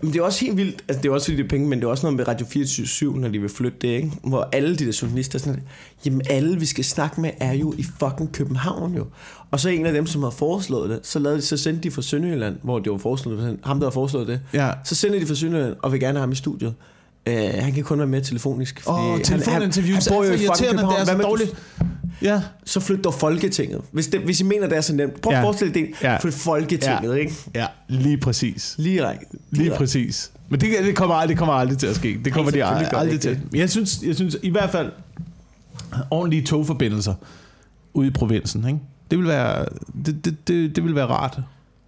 Men det er også helt vildt, altså det er også fordi det er penge, men det er også noget med Radio 24 når de vil flytte det, ikke? Hvor alle de der journalister er sådan, jamen alle vi skal snakke med er jo i fucking København jo. Og så en af dem, som har foreslået det, så, lavede de, så sendte de fra Sønderjylland, hvor det var foreslået, ham der har foreslået det. Ja. Så sender de fra Sønderjylland, og vil gerne have ham i studiet. Uh, han kan kun være med telefonisk. fordi han- telefoninterviews han, han bor jo er i så fucking København. det er så dårligt. Ja. så flyt dog Folketinget. Hvis, det, hvis I mener, det er så nemt. Prøv at Ja. forestille dig. Ja. Flyt Folketinget, Ja. ikke? Ja, lige præcis. Lige række. Lige præcis. Men det, det, kommer aldrig, det kommer aldrig til at ske. Det kommer de aldrig, aldrig til. Men jeg synes, jeg synes i hvert fald, ordentlige togforbindelser ude i provinsen, ikke? Det vil være, det, det, det, det vil være rart.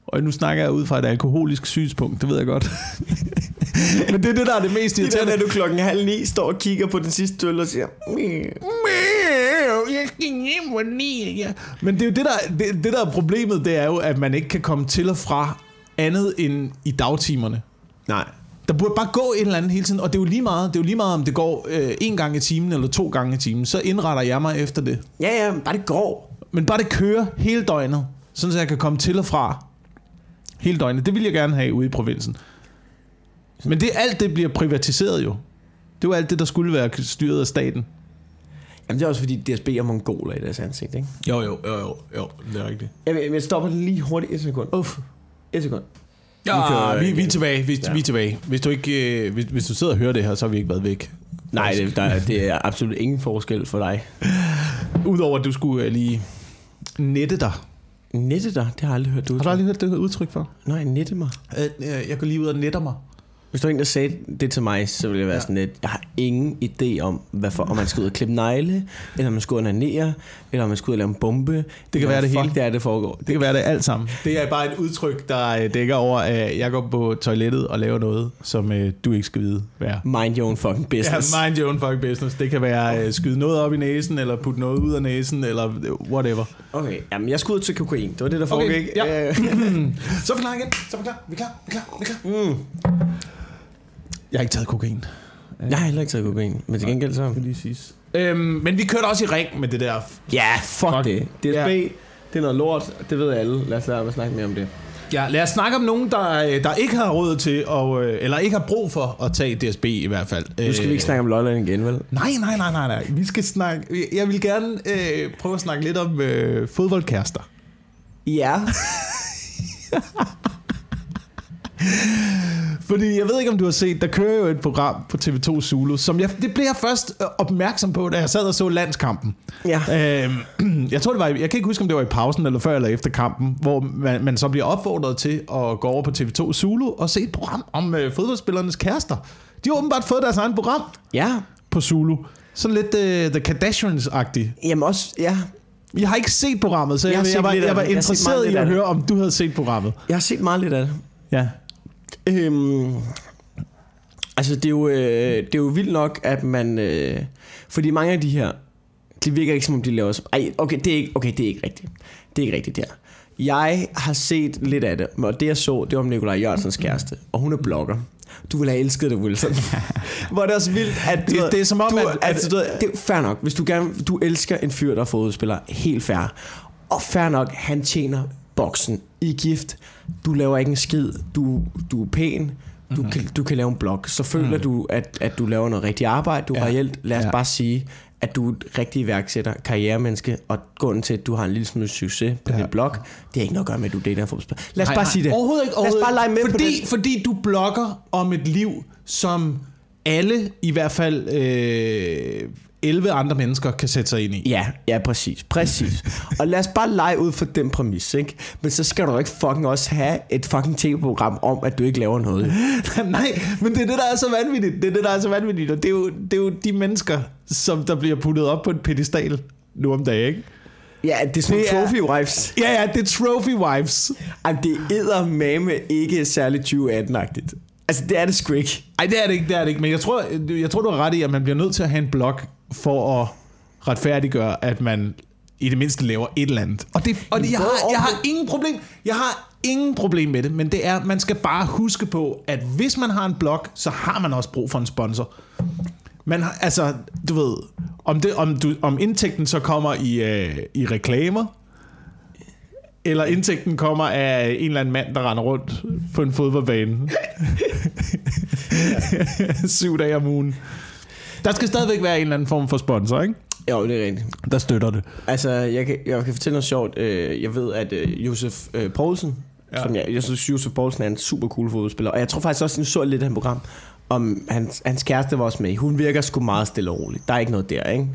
Og nu snakker jeg ud fra et alkoholisk synspunkt, det ved jeg godt. Men det er det, der er det mest Det irriterende. med, at du klokken halv ni står og kigger på den sidste øl og siger... Jeg skal hjem og ja. Men det er jo det der, det, det der er problemet, det er jo, at man ikke kan komme til og fra andet end i dagtimerne. Nej. Der burde bare gå et eller andet hele tiden, og det er jo lige meget, det er jo lige meget om det går øh, en gang i timen eller to gange i timen, så indretter jeg mig efter det. Ja, ja, bare det går. Men bare det kører hele døgnet, sådan så jeg kan komme til og fra hele døgnet. Det vil jeg gerne have ude i provinsen. Men det alt det bliver privatiseret jo. Det var alt det, der skulle være styret af staten. Jamen, det er også fordi DSB er mongoler i deres ansigt, ikke? Jo, jo, jo, jo, jo det er rigtigt. Jeg, jeg stopper lige hurtigt. Et sekund. Uff. Et sekund. Ja, Vi kører vi, vi, er tilbage. Vi, Ja. vi er tilbage. Hvis du, ikke, øh, hvis, hvis du sidder og hører det her, så har vi ikke været væk. Nej, det, der, er- det er absolut ingen forskel for dig. Udover at du skulle øh, lige nette dig. Nette dig, det har jeg aldrig hørt du Har du aldrig hørt det udtryk for? Nej, nette mig. Øh, øh, Jeg går lige ud og netter mig. Hvis du var en, der sagde det til mig, så ville jeg være Ja. sådan lidt, jeg har ingen idé om, hvad for, om man skal ud og klippe negle, eller om man skal ud og onanere, eller om man skal ud og lave en bombe. Det kan være det hele. det er, det foregår. Det kan være det alt sammen. Det er bare et udtryk, der øh, dækker over, at jeg går på toilettet og laver noget, som øh, du ikke skal vide, hvad. Mind your own fucking business. Ja, mind your own fucking business. Det kan være øh, skyde noget op i næsen, eller putte noget ud af næsen, eller øh, whatever. Okay, jamen jeg skal ud til kokain. Det var det, der foregik. Okay, ja. Øh, Så er vi klar igen. Så er vi klar. Vi er klar. Vi er klar. Vi er klar. mm. Jeg har ikke taget kokain. Jeg har heller ikke taget kokain, men til gengæld så... Skal lige siges. Øhm, men vi kørte også i ring med det der. Ja, fuck, Fuck. det. DSB, Ja. det er noget lort. Det ved alle. Lad os lade være snakke mere om det. Ja, lad os snakke om nogen, der, øh, der ikke har råd til, og, øh, eller ikke har brug for at tage DSB i hvert fald. Nu skal vi ikke snakke om Lolland igen, vel? Nej, nej, nej, nej, nej. Vi skal snakke... Jeg vil gerne øh, prøve at snakke lidt om øh, fodboldkærester. Ja. Fordi jeg ved ikke, om du har set, der kører jo et program på TV2 Zulu, som jeg, det blev jeg først øh, opmærksom på, da jeg sad og så landskampen. Ja. Øhm, jeg tror, det var, jeg kan ikke huske, om det var i pausen eller før eller efter kampen, hvor man, man så bliver opfordret til at gå over på TV2 Zulu og se et program om øh, fodboldspillernes kærester. De har åbenbart fået deres egen program Ja. på Zulu. Sådan lidt uh, The Kardashians-agtigt. Jamen også, ja. Jeg har ikke set programmet, så Jeg jeg, jeg, var, jeg var interesseret i at høre, om du havde set programmet. Jeg har set meget lidt af det. Ja. Øhm, altså, det er, jo, øh, det er jo vildt nok, at man... Øh, fordi mange af de her, de virker ikke som om de laver... Ej, okay, det er ikke, okay, det er ikke rigtigt. Det er ikke rigtigt der. Jeg har set lidt af det, og det jeg så, det var om Nikolaj Jørgensens kæreste, og hun er blogger. Du ville have elsket det, Wilson. Hvor det er også vildt, at... du Det- ved, det er som om, du, at- at, altså, du ved, det er fair nok. Hvis du, gerne, du elsker en fyr, der er fodboldspiller, helt fair. Og fair nok, han tjener boksen i gift. Du laver ikke en skid. Du, du er pæn. Du, mm-hmm. kan, du kan lave en blog. Så føler mm. du, at, at du laver noget rigtigt arbejde. Du Ja. ja. reelt, lad os Ja. bare sige, at du er et rigtig iværksætter, karrieremenneske, og grunden til, at du har en lille smule succes på Ja. din blog, det er ikke noget at gøre med, at du dater fodboldspiller. Lad os Nej, bare nej, sige det. Overhovedet ikke. Lad os Overhovedet bare lege med ikke. på fordi, det. Fordi du blogger om et liv, som alle, i hvert fald øh, 11 andre mennesker, kan sætte sig ind i. Ja, ja, præcis. Præcis. og lad os bare lege ud for den præmis, ikke? Men så skal du ikke fucking også have et fucking tv-program om, at du ikke laver noget. Nej, men det er det, der er så vanvittigt. Det er det, der er så vanvittigt. Og det er jo, det er jo de mennesker, som der bliver puttet op på en pedestal nu om dagen, ikke? Ja, det er sådan Det er- trophy wives. Ja, ja, det er trophy wives. Ej, det er mame ikke særlig 2018-agtigt. Altså, det er det sgu ikke. Nej, det er det ikke, det er det ikke. Men jeg tror, jeg tror, du har ret i, at man bliver nødt til at have en blog for at retfærdiggøre, at man i det mindste laver et eller andet. Og, det, og det, jeg, har, jeg har ingen problem. Jeg har ingen problem med det, men det er, man skal bare huske på, at hvis man har en blog, så har man også brug for en sponsor. Man har, altså, du ved, om, det, om, du, om indtægten så kommer i, øh, i reklamer, eller indtægten kommer af en eller anden mand, der render rundt på en fodboldbane. Syv dage om ugen. Der skal stadigvæk være en eller anden form for sponsor, ikke? Jo, det er rigtigt. Der støtter det. Altså, jeg kan, jeg kan fortælle noget sjovt. Øh, Jeg ved, at øh, Josef øh, Poulsen, Ja. som jeg, jeg synes, Josef Poulsen er en super cool fodboldspiller. Og jeg tror faktisk også, at jeg så lidt af det program, om hans, hans kæreste var også med. Hun virker sgu meget stille og roligt. Der er ikke noget der, ikke?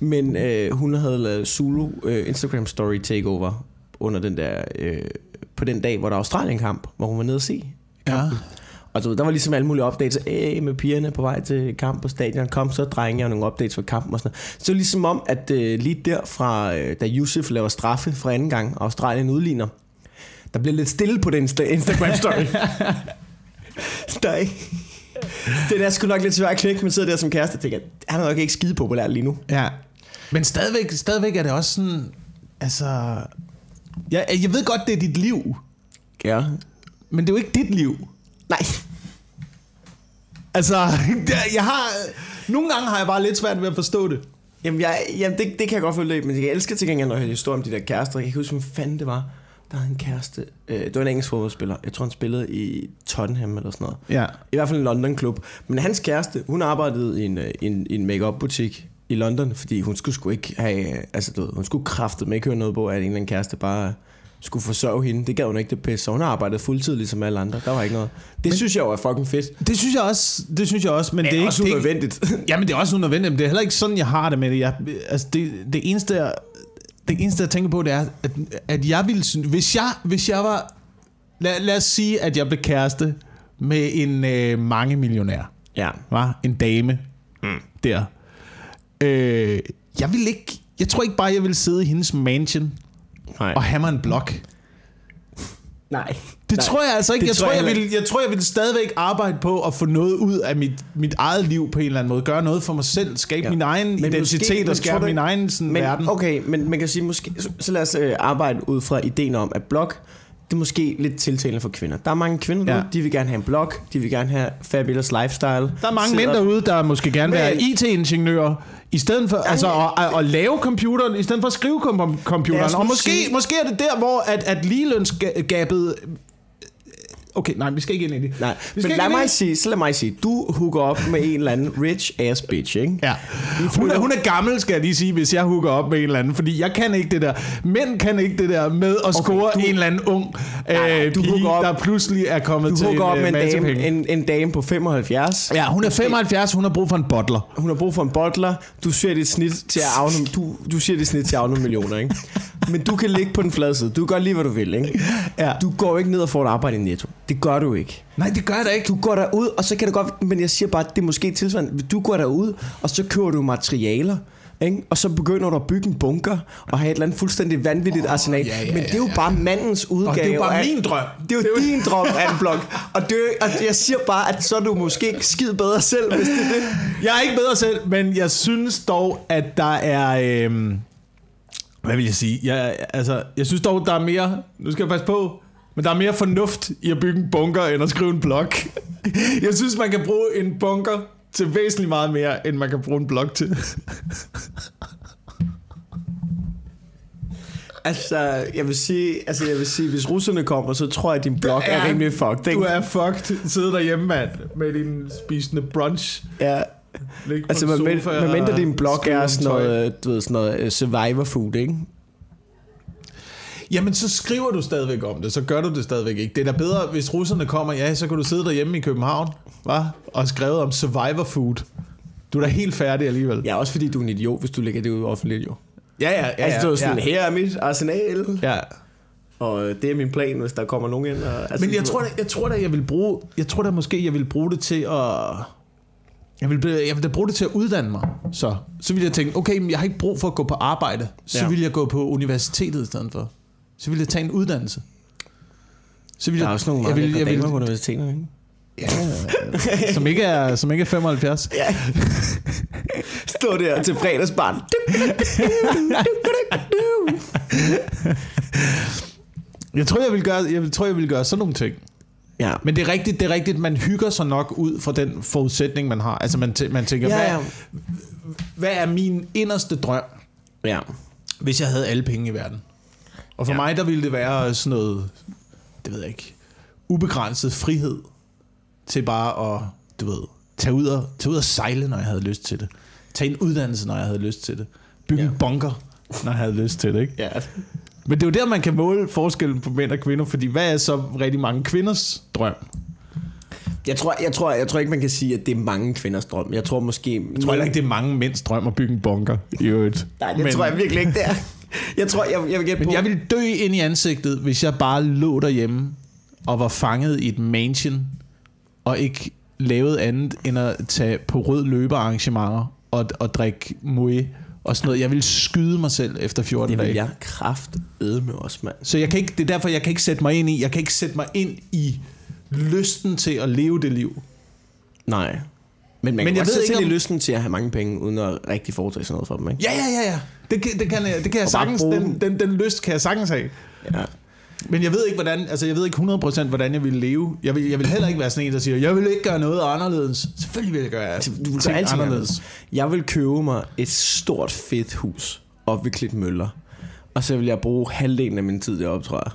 Men øh, hun havde lavet Zulu øh, Instagram Story Takeover under den der, øh, på den dag, hvor der var Australien-kamp, hvor hun var nede at se. Ja. Og så, der var ligesom alle mulige updates. Æh, med pigerne på vej til kamp på stadion. Kom så, drenge, og nogle updates for kampen og sådan noget. Så ligesom om, at øh, lige der fra, øh, da Yusuf laver straffe fra anden gang, og Australien udligner, der bliver lidt stille på den Insta- Instagram story. der er ikke... Det er sgu nok lidt svært at knække, men sidder der som kæreste og tænker, han er nok ikke skide populær lige nu. Ja. Men stadigvæk, stadigvæk er det også sådan, altså... Jeg, jeg ved godt, det er dit liv, Ja. men det er jo ikke dit liv. Nej. Altså, jeg har... Nogle gange har jeg bare lidt svært ved at forstå det. Jamen, jeg, jamen det, det kan jeg godt følge lidt, men jeg elsker til gengæld, når jeg hører historier om de der kærester. Jeg kan ikke huske, hvad fanden det var. Der havde en kæreste. Øh, det var en engelsk fodboldspiller. Jeg tror, han spillede i Tottenham eller sådan noget. Ja. I hvert fald en London-klub. Men hans kæreste, hun arbejdede i en, øh, i en, i en make-up-butik i London, fordi hun skulle sgu ikke have... Altså, du ved, hun skulle kraftet med ikke høre noget på, at en eller anden kæreste bare skulle forsørge hende. Det gav hun ikke det pisse, så hun har arbejdet fuldtid ligesom alle andre. Der var ikke noget. Det men, synes jeg jo er fucking fedt. Det synes jeg også, det synes jeg også men det er, Det er ikke også det er ikke- unødvendigt. Jamen det er også unødvendigt, men det er heller ikke sådan, jeg har det med det. Jeg, altså det, det eneste, jeg, det eneste, jeg tænker på, det er, at, at jeg ville synes, hvis jeg, hvis jeg var, lad, lad os sige, at jeg blev kæreste med en øh, mange millionær, ja. var en dame mm. der. Øh, jeg vil ikke, jeg tror ikke bare, jeg vil sidde i hendes mansion Nej. og have mig en blog. Nej. Det Nej. tror jeg altså ikke. Jeg tror tror, jeg jeg, heller vil, jeg tror, jeg vil stadigvæk arbejde på at få noget ud af mit, mit eget liv på en eller anden måde. Gøre noget for mig selv. Skabe Ja. min egen Men identitet måske- og skabe min egen sådan, men, verden. Okay, men man kan sige, måske, så, så lad os øh, arbejde ud fra ideen om, at blog, det er måske lidt tiltalende for kvinder. Der er mange kvinder Ja. derude, de vil gerne have en blog, de vil gerne have fabulous lifestyle. Der er mange mænd derude, der måske gerne vil være IT-ingeniører, i stedet for altså, at, at, at, lave computeren, i stedet for at skrive kom- computeren. Og måske, sige- måske er det der, hvor at, at ligelønsgabet... Okay, nej, vi skal ikke ind i det. Nej, vi men lad ind mig sige, så lad mig sige, du hooker op med en eller anden rich ass bitch, ikke? Ja. Hun er, hun er gammel, skal jeg lige sige, hvis jeg hooker op med en eller anden. Fordi jeg kan ikke det der. Mænd kan ikke det der med at score du- en eller anden ung nej, øh, du pige, op- der pludselig er kommet Du til hooker op en, med øh, en dame, en, en dame på 75. Ja, hun er 75, hun har brug for en bottler. Hun har brug for en bottler. Du ser dit snit til at afne, du, du ser dit snit til at afne millioner, ikke? Men du kan ligge på den flade side. Du gør lige, hvad du vil, ikke? Ja. Du går ikke ned og får et arbejde i Netto. Det gør du ikke. Nej, det gør jeg da ikke. Du går derud, og så kan det godt... Men jeg siger bare, at det er måske tilsvarende. Du går derud, og så køber du materialer. Ikke? Og så begynder du at bygge en bunker og have et eller andet fuldstændig vanvittigt oh, arsenal. ja, ja, Men det er jo ja, ja. bare mandens udgave. Og det er jo bare af- min drøm. Det er jo din drøm af en blog. Og, det, og jeg siger bare, at så er du måske skid bedre selv, hvis det er det. Jeg er ikke bedre selv, men jeg synes dog, at der er... Øh, hvad vil jeg sige? Jeg, altså, jeg synes dog, der er mere... Nu skal jeg passe på. Men der er mere fornuft i at bygge en bunker, end at skrive en blog. Jeg synes, man kan bruge en bunker til væsentligt meget mere, end man kan bruge en blog til. Altså, jeg vil sige, altså, jeg vil sige, hvis russerne kommer, så tror jeg, at din blog er, er rimelig fucked. Ikke? Du er fucked. Sidde derhjemme, mand, med din spisende brunch. Ja, Ligge altså, en med, mindre din blog er sådan noget, du ved, sådan noget øh, survivor food, ikke? Jamen, så skriver du stadigvæk om det, så gør du det stadigvæk ikke. Det er da bedre, hvis russerne kommer, ja, så kan du sidde derhjemme i København, hva? og skrevet om survivor food. Du er da helt færdig alligevel. Ja, også fordi du er en idiot, hvis du lægger det ud offentligt, jo. ja, ja. ja, altså, du er sådan, ja. her er mit arsenal, ja. og det er min plan, hvis der kommer nogen ind. Og, altså, Men jeg tror, da, jeg tror da, jeg vil bruge, jeg tror da måske, jeg vil bruge det til at, jeg vil, jeg vil da bruge det til at uddanne mig. Så, så vil jeg tænke, okay, men jeg har ikke brug for at gå på arbejde. Så ja. vil jeg gå på universitetet i stedet for. Så vil jeg tage en uddannelse. Så vil Der jeg, er også nogle jeg meget vil, jeg vil, på universitetet, ikke? Ja, som ikke er, som ikke er 75. Ja. Stå der til fredagsbarn. Jeg tror, jeg vil gøre, jeg tror, jeg vil gøre sådan nogle ting. Ja. Men det er rigtigt, det er rigtigt, man hygger sig nok ud fra den forudsætning, man har. Altså man, man tænker, ja, ja. Hvad, hvad er min inderste drøm, Ja. hvis jeg havde alle penge i verden? Og for Ja. mig, der ville det være sådan noget, det ved jeg ikke, ubegrænset frihed til bare at, du ved, tage ud og, tage ud og sejle, når jeg havde lyst til det. Tage en uddannelse, når jeg havde lyst til det. Bygge Ja. bunker, når jeg havde lyst til det, ikke? Ja. Men det er jo der, man kan måle forskellen på mænd og kvinder, fordi hvad er så rigtig mange kvinders drøm? Jeg tror, jeg, tror, jeg tror ikke, man kan sige, at det er mange kvinders drøm. Jeg tror måske... Jeg tror heller ikke, det er mange mænds drøm at bygge en bunker. I øvrigt. Nej, det men, tror jeg virkelig ikke, det er. Jeg tror, jeg, jeg vil gætte Men på... jeg ville dø ind i ansigtet, hvis jeg bare lå derhjemme og var fanget i et mansion, og ikke lavede andet end at tage på rød løbearrangementer og, og drikke moe og sådan noget. Jeg ville skyde mig selv efter 14 det vil dage. jeg kraft med os, mand. Så jeg kan ikke, det er derfor, jeg kan ikke sætte mig ind i, jeg kan ikke sætte mig ind i lysten til at leve det liv. Nej. Men man Men jeg ved ikke, sig om- lysten til at have mange penge, uden at rigtig foretage sådan noget for dem, ikke? Ja, ja, ja, ja. Det, kan- det kan jeg, det kan jeg Og bare sagtens, bruge den, den, den lyst kan jeg sagtens have. Ja. Men jeg ved ikke, hvordan, altså jeg ved ikke 100% hvordan jeg vil leve. Jeg vil, jeg vil heller ikke være sådan en, der siger, jeg vil ikke gøre noget anderledes. Selvfølgelig vil jeg gøre Du vil ting gøre alting anderledes. anderledes. Jeg vil købe mig et stort fedt hus op ved Klitmøller. Og så vil jeg bruge halvdelen af min tid deroppe, tror jeg.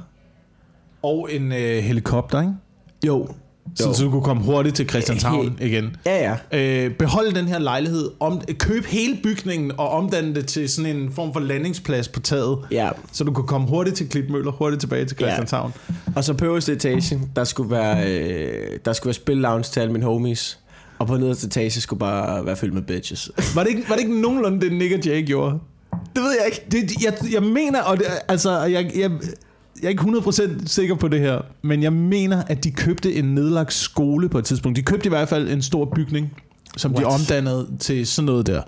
Og en øh, helikopter, ikke? Jo. Så, så du kunne komme hurtigt til Christianshavn igen. Ja, ja. Øh, beholde den her lejlighed, om, køb hele bygningen og omdanne det til sådan en form for landingsplads på taget. Ja. Så du kunne komme hurtigt til Klitmøller, hurtigt tilbage til Christianshavn. Og så på øverste etage, der skulle være, øh, der skulle være spil lounge til alle mine homies. Og på nederste etage skulle bare være fyldt med bitches. Var, det ikke, var det ikke nogenlunde det, Nick og Jay gjorde? det ved jeg ikke. Det, jeg, jeg mener, og det, altså, jeg, jeg, jeg er ikke 100% sikker på det her, men jeg mener, at de købte en nedlagt skole på et tidspunkt. De købte i hvert fald en stor bygning, som What? de omdannede til sådan noget der.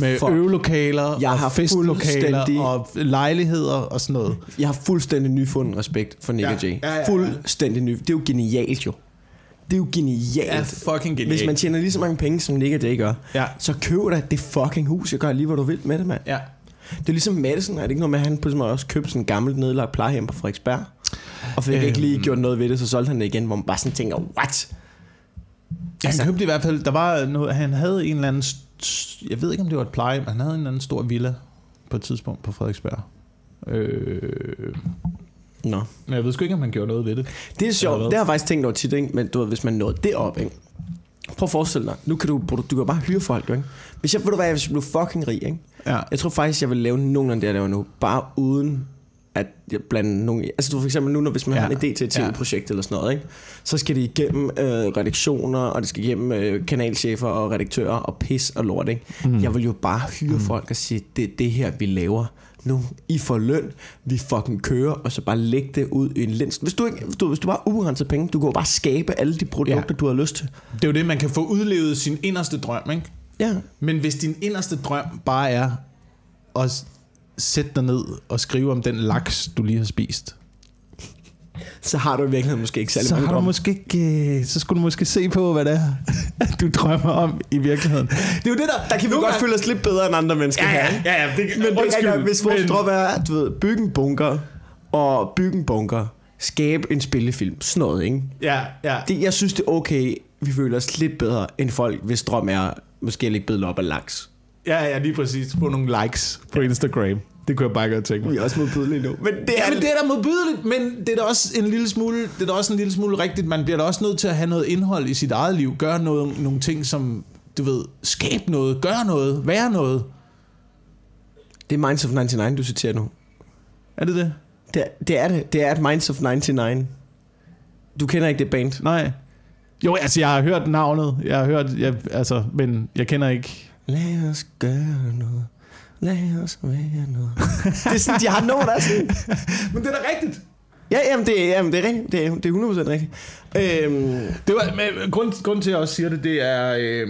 Med Fuck. øvelokaler, Jeg og har festlokaler og lejligheder og sådan noget. Jeg har fuldstændig nyfundet respekt for Nick Ja. Jay. Ja, ja, ja. Fuldstændig ny. Det er jo genialt jo. Det er jo genialt. fucking genialt. Hvis man tjener lige så mange penge, som Nick Jay gør, Ja. så køb dig det fucking hus. Jeg gør lige, hvad du vil med det, mand. Ja. Det er ligesom Madison. Er det ikke noget med, at han pludselig også købte sådan en gammelt nedlagt plejehjem på Frederiksberg? Og fik øhm. ikke lige Øhm. gjort noget ved det, så solgte han det igen, hvor man bare sådan tænker, what? Ja, Altså- han købte i hvert fald, der var noget, han havde en eller anden, jeg ved ikke om det var et pleje, men han havde en eller anden stor villa på et tidspunkt på Frederiksberg. Øh, Nå. men jeg ved sgu ikke, om han gjorde noget ved det. Det er sjovt. Det har jeg faktisk tænkt over tit, ikke? Men du ved, hvis man nåede det op, ikke? Prøv at forestille dig. Nu kan du, du kan bare hyre folk, ikke? Hvis jeg, ved du hvad, hvis jeg blev fucking rig, ikke? Ja. Jeg tror faktisk, jeg vil lave nogen af det, jeg laver nu. Bare uden at jeg blande nogen i. Altså du for eksempel nu, når, hvis man Ja. ja. har en idé til et Ja. tv-projekt eller sådan noget, ikke? så skal det igennem øh, redaktioner, og det skal igennem øh, kanalchefer og redaktører og pis og lort. Ikke? Mm. Jeg vil jo bare hyre mm. folk og sige, det er det her, vi laver. Nu, I får løn, vi fucking kører, og så bare lægge det ud i en lens. Hvis du, ikke, hvis du, hvis du bare ubegrænset penge, du kan jo bare skabe alle de produkter, Ja. du har lyst til. Det er jo det, man kan få udlevet sin inderste drøm, ikke? Ja. Men hvis din inderste drøm bare er at sætte dig ned og skrive om den laks, du lige har spist, Så har du i virkeligheden måske ikke særlig så mange har du drømme. måske ikke, øh, så skulle du måske se på, hvad det er, du drømmer om i virkeligheden. Det er jo det, der... Der kan vi godt gange- føle os lidt bedre end andre mennesker Ja, her. ja, ikke? ja, ja, det, Men det er hvis vores men- drøm er, at du ved, bygge en bunker, og bygge en bunker, skabe en spillefilm, sådan noget, ikke? Ja, ja. Det, jeg synes, det er okay, vi føler os lidt bedre, end folk, hvis drøm er, måske lidt bedre op af laks. Ja, ja, lige præcis. Få nogle likes på Instagram. Det kunne jeg bare godt tænke mig. Vi er også modbydelige nu. Men det er, Ja, men det er da modbydeligt, men det er da også en lille smule, det er da også en lille smule rigtigt. Man bliver da også nødt til at have noget indhold i sit eget liv. Gøre noget, nogle ting, som, du ved, skabe noget, gøre noget, være noget. det er Minds of 99, du citerer nu. Er det det? Det er, det er det. Det er et Minds of 99. Du kender ikke det band. Nej. Jo, altså, jeg har hørt navnet. Jeg har hørt, jeg, altså, men jeg kender ikke... Lad os gøre noget. Lad os være noget. det er sådan, de har noget, der er sådan. Men det er da rigtigt. Ja, jamen det, jamen, det er rigtigt. Det er, det er 100% rigtigt. Øhm, Det var, men grund, grund til, at jeg også siger det, det er... Øh,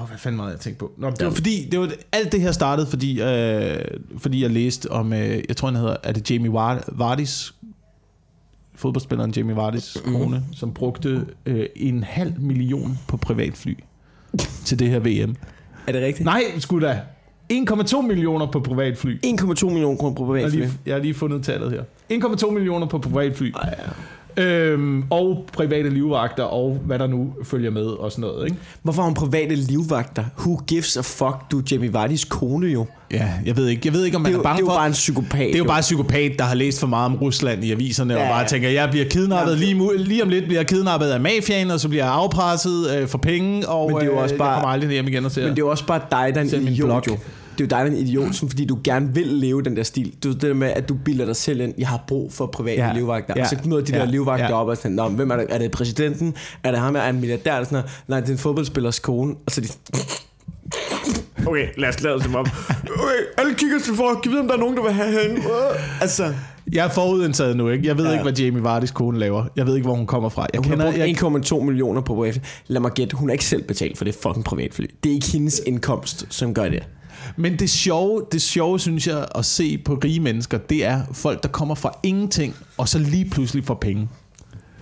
Åh, hvad fanden var jeg tænkte på? Nå, det var fordi, det var, alt det her startede, fordi, øh, fordi jeg læste om, øh, jeg tror han hedder, er det Jamie Var- Vardis, fodboldspilleren Jamie Vardis Mhm. kone, som brugte øh, en halv million på privatfly til det her VM. er det rigtigt? Nej, sgu da. 1,2 millioner på privatfly. 1,2 millioner kroner på Jeg har, privatfly. lige, jeg har lige fundet tallet her. 1,2 millioner på privatfly. Ej, ja. Øhm, og private livvagter, og hvad der nu følger med, og sådan noget, ikke? Hvorfor har hun private livvagter? Who gives a fuck, du er Jamie Vardis kone jo. Ja, jeg ved ikke, jeg ved ikke om Det man er, er, jo, bange det er jo for... bare en psykopat. det er jo bare en psykopat, der har læst for meget om Rusland i aviserne, ja, og bare tænker, jeg bliver kidnappet Ja, lige, lige om lidt, bliver jeg kidnappet af mafiaen, og så bliver jeg afpresset øh, for penge, og Men det er jo øh, også bare- jeg kommer aldrig hjem igen og ser. Men det er jo også bare dig, der er en min idiot blog. jo. Det er jo dig, der er en idiot, som, fordi du gerne vil leve den der stil. Du, det der med, at du bilder dig selv ind, jeg har brug for private Ja. livvagter. Ja. Og så møder de Ja. der livvagter Ja. op og sådan, Nå, men hvem er det? Er det præsidenten? Er det ham? Er en milliardær? Eller Sådan noget. Nej, det er en fodboldspillers kone. Og så de Okay, lad os lade som om. Okay, alle kigger til for, kan vide, om der er nogen, der vil have hende. Altså, Jeg er forudindtaget nu, ikke? Jeg ved ja. Ikke, hvad Jamie Vardis kone laver. Jeg ved ikke, hvor hun kommer fra. Jeg hun kender, har jeg, brugt 1,2 millioner på privatfly. Lad mig gætte, hun har ikke selv betalt for det fucking privatfly. Det er ikke hendes indkomst, som gør det. Men det sjove, det sjove, synes jeg, at se på rige mennesker, det er folk, der kommer fra ingenting, og så lige pludselig får penge.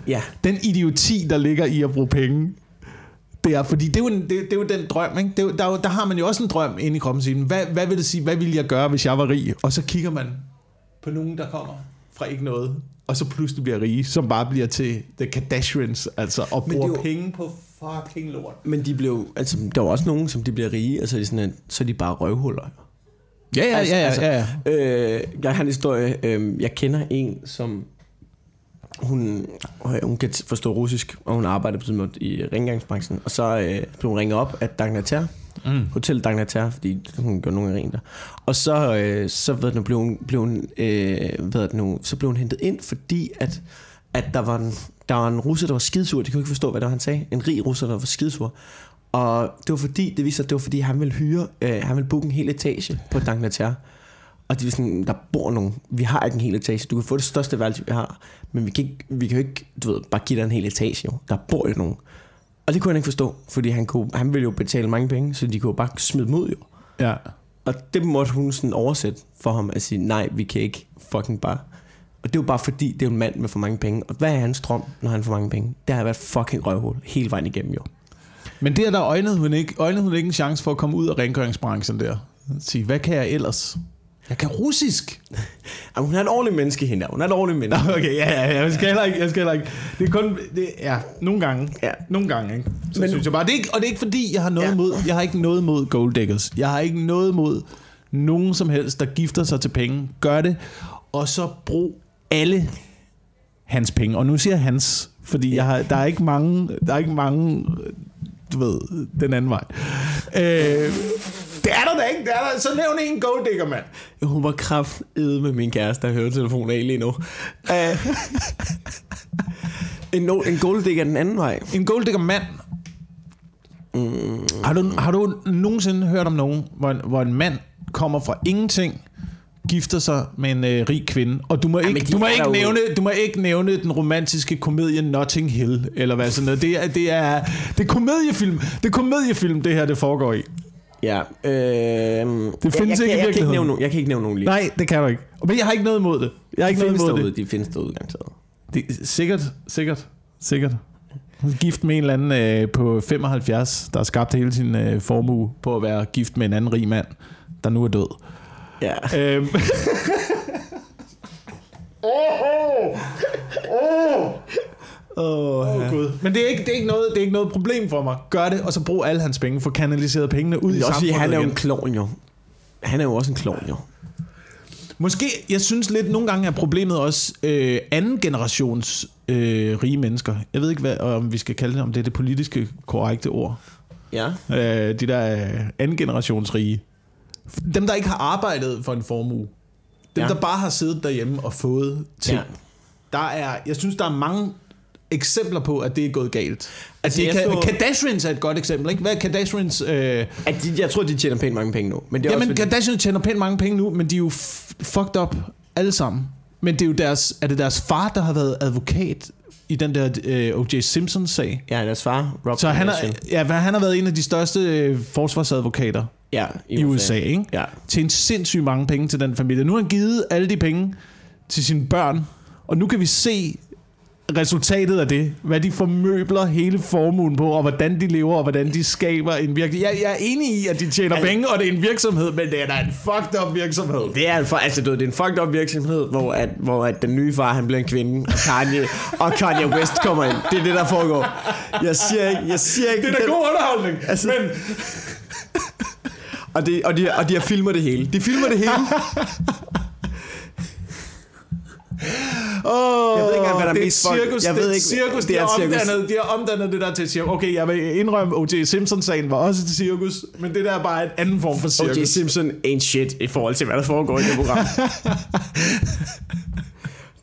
Ja. Den idioti, der ligger i at bruge penge, det er, fordi det er jo, en, det, det er jo den drøm, ikke? Det er, der, er der har man jo også en drøm inde i kroppen, siger, hvad, hvad vil det sige, hvad ville jeg gøre, hvis jeg var rig? Og så kigger man på nogen, der kommer fra ikke noget, og så pludselig bliver rige, som bare bliver til The Kardashians, altså, og er bruger jo- penge på fucking lort. Men de blev, altså, der var også nogen, som de bliver rige, og så de, sådan, at, så er de bare røvhuller. Ja, ja, Altså- ja, ja, altså- ja, ja. Øh, jeg har en historie. Øh, jeg kender en, som... Hun, øh, hun kan forstå russisk, og hun arbejder på sådan måde i rengøringsbranchen. Og så øh, blev hun ringet op af Dagnater, Mm. Hotel Dagnater, fordi hun gjorde nogle rent der. Og så, øh, så ved nu, blev hun, blev hun, øh, ved nu, så blev hun hentet ind, fordi at, at der, var en, der var en russer, der var skidsur. De kunne ikke forstå, hvad det var, han sagde. En rig russer, der var skidsur. Og det var fordi, det viste sig, at det var fordi, han ville hyre, øh, han ville booke en hel etage på Dagnater. Og de var sådan, der bor nogen. Vi har ikke en hel etage. Du kan få det største værelse, vi har. Men vi kan, ikke, vi kan jo ikke, du ved, bare give dig en hel etage, jo. Der bor jo nogen. Og det kunne han ikke forstå, fordi han, kunne, han ville jo betale mange penge, så de kunne bare smide dem ud, jo. ja. Og det måtte hun sådan oversætte for ham at sige, nej, vi kan ikke fucking bare. Og det er jo bare fordi, det er en mand med for mange penge. Og hvad er hans drøm, når han får mange penge? Det har været fucking røvhul hele vejen igennem, jo. Men der, der øjnede hun, ikke, øjnede hun ikke en chance for at komme ud af rengøringsbranchen der. Sige, hvad kan jeg ellers? Jeg kan russisk. Jamen, hun er et ordentligt menneske, hende der. Hun er et ordentligt menneske. Nå, okay, ja, ja, ja, jeg skal heller ikke, jeg skal heller ikke. Det er kun, det, ja, nogle gange. Ja. Nogle gange, ikke? Så Men, synes jeg bare, det er ikke, og det er ikke fordi, jeg har noget Ja. mod, jeg har ikke noget mod gold diggers. Jeg har ikke noget mod nogen som helst, der gifter sig til penge. Gør det, og så brug alle hans penge. Og nu siger hans, fordi jeg har, der er ikke mange, der er ikke mange, du ved, den anden vej. Øh, det er der da ikke, det er der. Så nævn en gold digger, mand. Hun var kraftede med min kæreste, der hører telefonen af lige nu. Uh, en, no, en golddigger den anden vej. En golddigger mand. Mm. Har, du, har du nogensinde hørt om nogen, hvor en, hvor en mand kommer fra ingenting, gifter sig med en øh, rig kvinde, og du må, ikke, de du, må ikke nævne, du må ikke nævne den romantiske komedie Notting Hill, eller hvad sådan noget. Det er, det er, det er komediefilm, det er komediefilm, det her, det foregår i. Ja, øh, det findes jeg, ikke i jeg, jeg, kan ikke nævne, nogen- jeg kan ikke nævne nogen lige. Nej, det kan du ikke. Men jeg har ikke noget imod det. Jeg har de ikke noget imod derude, det. de findes derude garanteret. det. er Sikkert, sikkert, sikkert. Er gift med en eller anden øh, på 75, der har skabt hele sin øh, formue på at være gift med en anden rig mand, der nu er død. Ja. Øhm. Oh, Åh, Gud. Men det er, ikke, det, er ikke noget, det er ikke noget problem for mig. Gør det, og så brug alle hans penge. Få kanaliseret pengene ud i er samfundet han er jo en klovn, jo. Han er jo også en klovn, jo. Måske, jeg synes lidt, nogle gange er problemet også øh, anden generations øh, rige mennesker. Jeg ved ikke, hvad, om vi skal kalde det, om det er det politiske korrekte ord. Ja. Øh, de der øh, anden generations rige. Dem, der ikke har arbejdet for en formue. Dem, ja. der bare har siddet derhjemme og fået ting. Ja. Der er, jeg synes, der er mange eksempler på, at det er gået galt. Altså, Altså, det jeg kan, så- Kardashians er et godt eksempel, ikke? Hvad er Kardashians... Øh, At de, jeg tror, de tjener pænt mange penge nu. Men det er jamen, også, fordi, Kardashians tjener pænt mange penge nu, men de er jo fucked up alle sammen. Men det er jo deres, er det deres far, der har været advokat i den der øh, O.J. Simpson-sag? Ja, deres far, Rob Så han har, ja, han har været en af de største øh, forsvarsadvokater ja, i USA, ikke? Ja. Tjent sindssygt mange penge til den familie. Nu har han givet alle de penge til sine børn, og nu kan vi se resultatet af det. Hvad de formøbler hele formuen på, og hvordan de lever, og hvordan de skaber en virksomhed. Jeg, jeg er enig i, at de tjener Altså- penge, og det er en virksomhed, men det er da en fucked up virksomhed. Det er, en altså, du det er en fucked up virksomhed, hvor, at, hvor at den nye far, han bliver en kvinde, og Kanye, og Kanye West kommer ind. Det er det, der foregår. Jeg siger ikke, jeg siger ikke... Det er da god underholdning, Altså- men Og, det, og, de, og de har filmer det hele. De filmer det hele. åh, Jeg ved ikke engang, hvad der det er et mest folk- cirkus, jeg ved det er et ikke, cirkus, det de er har, et cirkus. omdannet, de har omdannet det der til cirkus. Okay, jeg vil indrømme, O.J. Simpson-sagen var også et cirkus, men det der er bare en anden form for cirkus. O.J. Simpson ain't shit i forhold til, hvad der foregår i det program.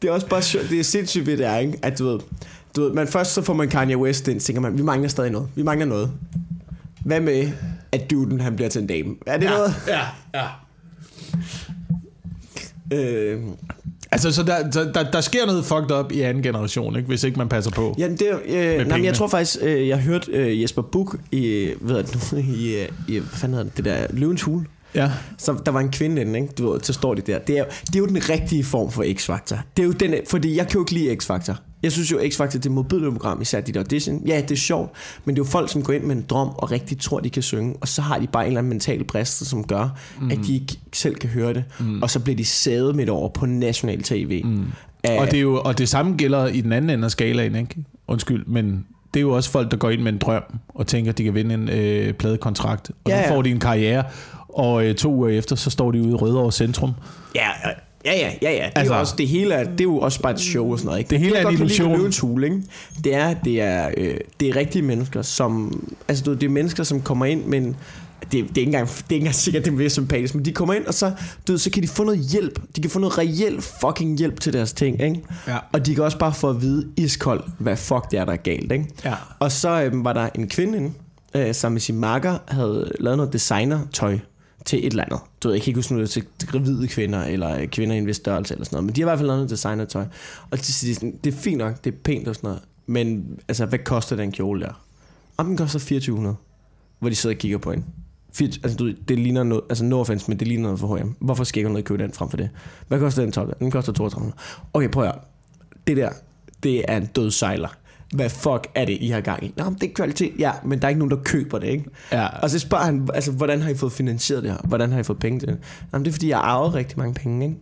det er også bare sjovt, det er sindssygt ved det er, ikke? At du ved, du ved, man først så får man Kanye West ind, tænker man, vi mangler stadig noget. Vi mangler noget. Hvad med, at duden han bliver til en dame? Er det ja, noget? ja, ja. Øh, Altså, så der, der, der, der sker noget fucked up i anden generation, ikke? hvis ikke man passer på. Ja, det øh, nej, men jeg tror faktisk, øh, jeg hørte øh, Jesper Buch i, det, nu, i, øh, i, hvad fanden hedder det, det der, Løvens Hule. Ja. Så der var en kvinde inde, ikke? Du ved, så står de der. Det er, det er jo den rigtige form for X-Factor. Det er jo den, fordi jeg kan jo ikke lide X-Factor. Jeg synes jo, X-Factor det er modbydeligt program, især der audition. Ja, det er sjovt, men det er jo folk, som går ind med en drøm og rigtig tror, de kan synge, og så har de bare en eller anden mental brist, som gør, mm. at de ikke selv kan høre det, mm. og så bliver de sædet midt over på national tv. Mm. Og det, er jo, og det samme gælder i den anden ende af skalaen, ikke? Undskyld, men det er jo også folk, der går ind med en drøm og tænker, at de kan vinde en øh, pladekontrakt. Og Ja, så får de en karriere, og øh, to uger efter, så står de ude i Rødovre Centrum. Ja, ja, ja, ja, ja. Det, altså, er jo også, det hele er, det er jo også bare et show og sådan noget. Ikke? Det hele jeg er en illusion. Løvens Hule, ikke? Det er, det er, øh, det er rigtige mennesker, som... Altså, du det er mennesker, som kommer ind, men... Det, det, er ikke engang, det er ikke engang sikkert, det er mere sympatisk, men de kommer ind, og så, du ved, så kan de få noget hjælp. De kan få noget reelt fucking hjælp til deres ting, ikke? Ja. Og de kan også bare få at vide iskoldt, hvad fuck det er, der er galt, ikke? Ja. Og så øhm, var der en kvinde inde, øh, som med sin makker havde lavet noget designertøj til et eller andet. Du ved, jeg kan ikke huske noget til, til gravide kvinder, eller kvinder i en vis størrelse, eller sådan noget. Men de har i hvert fald lavet noget designertøj. Og de siger sådan, det er fint nok, det er pænt og sådan noget. Men altså, hvad koster den kjole der? Om den koster 2400, hvor de sidder og kigger på en. Altså, du, det ligner noget, altså no offense, men det ligner noget for H&M. Hvorfor skal jeg ikke noget købe den frem for det? Hvad koster den top? Den koster 3200. Okay, prøv at høre. Det der, det er en død sejler. Hvad fuck er det, I har gang i? Nå, men det er kvalitet. Ja, men der er ikke nogen, der køber det, ikke? Ja. Og så spørger han, altså, hvordan har I fået finansieret det her? Hvordan har I fået penge til det? Jamen, det er, fordi jeg har arvet rigtig mange penge, ikke?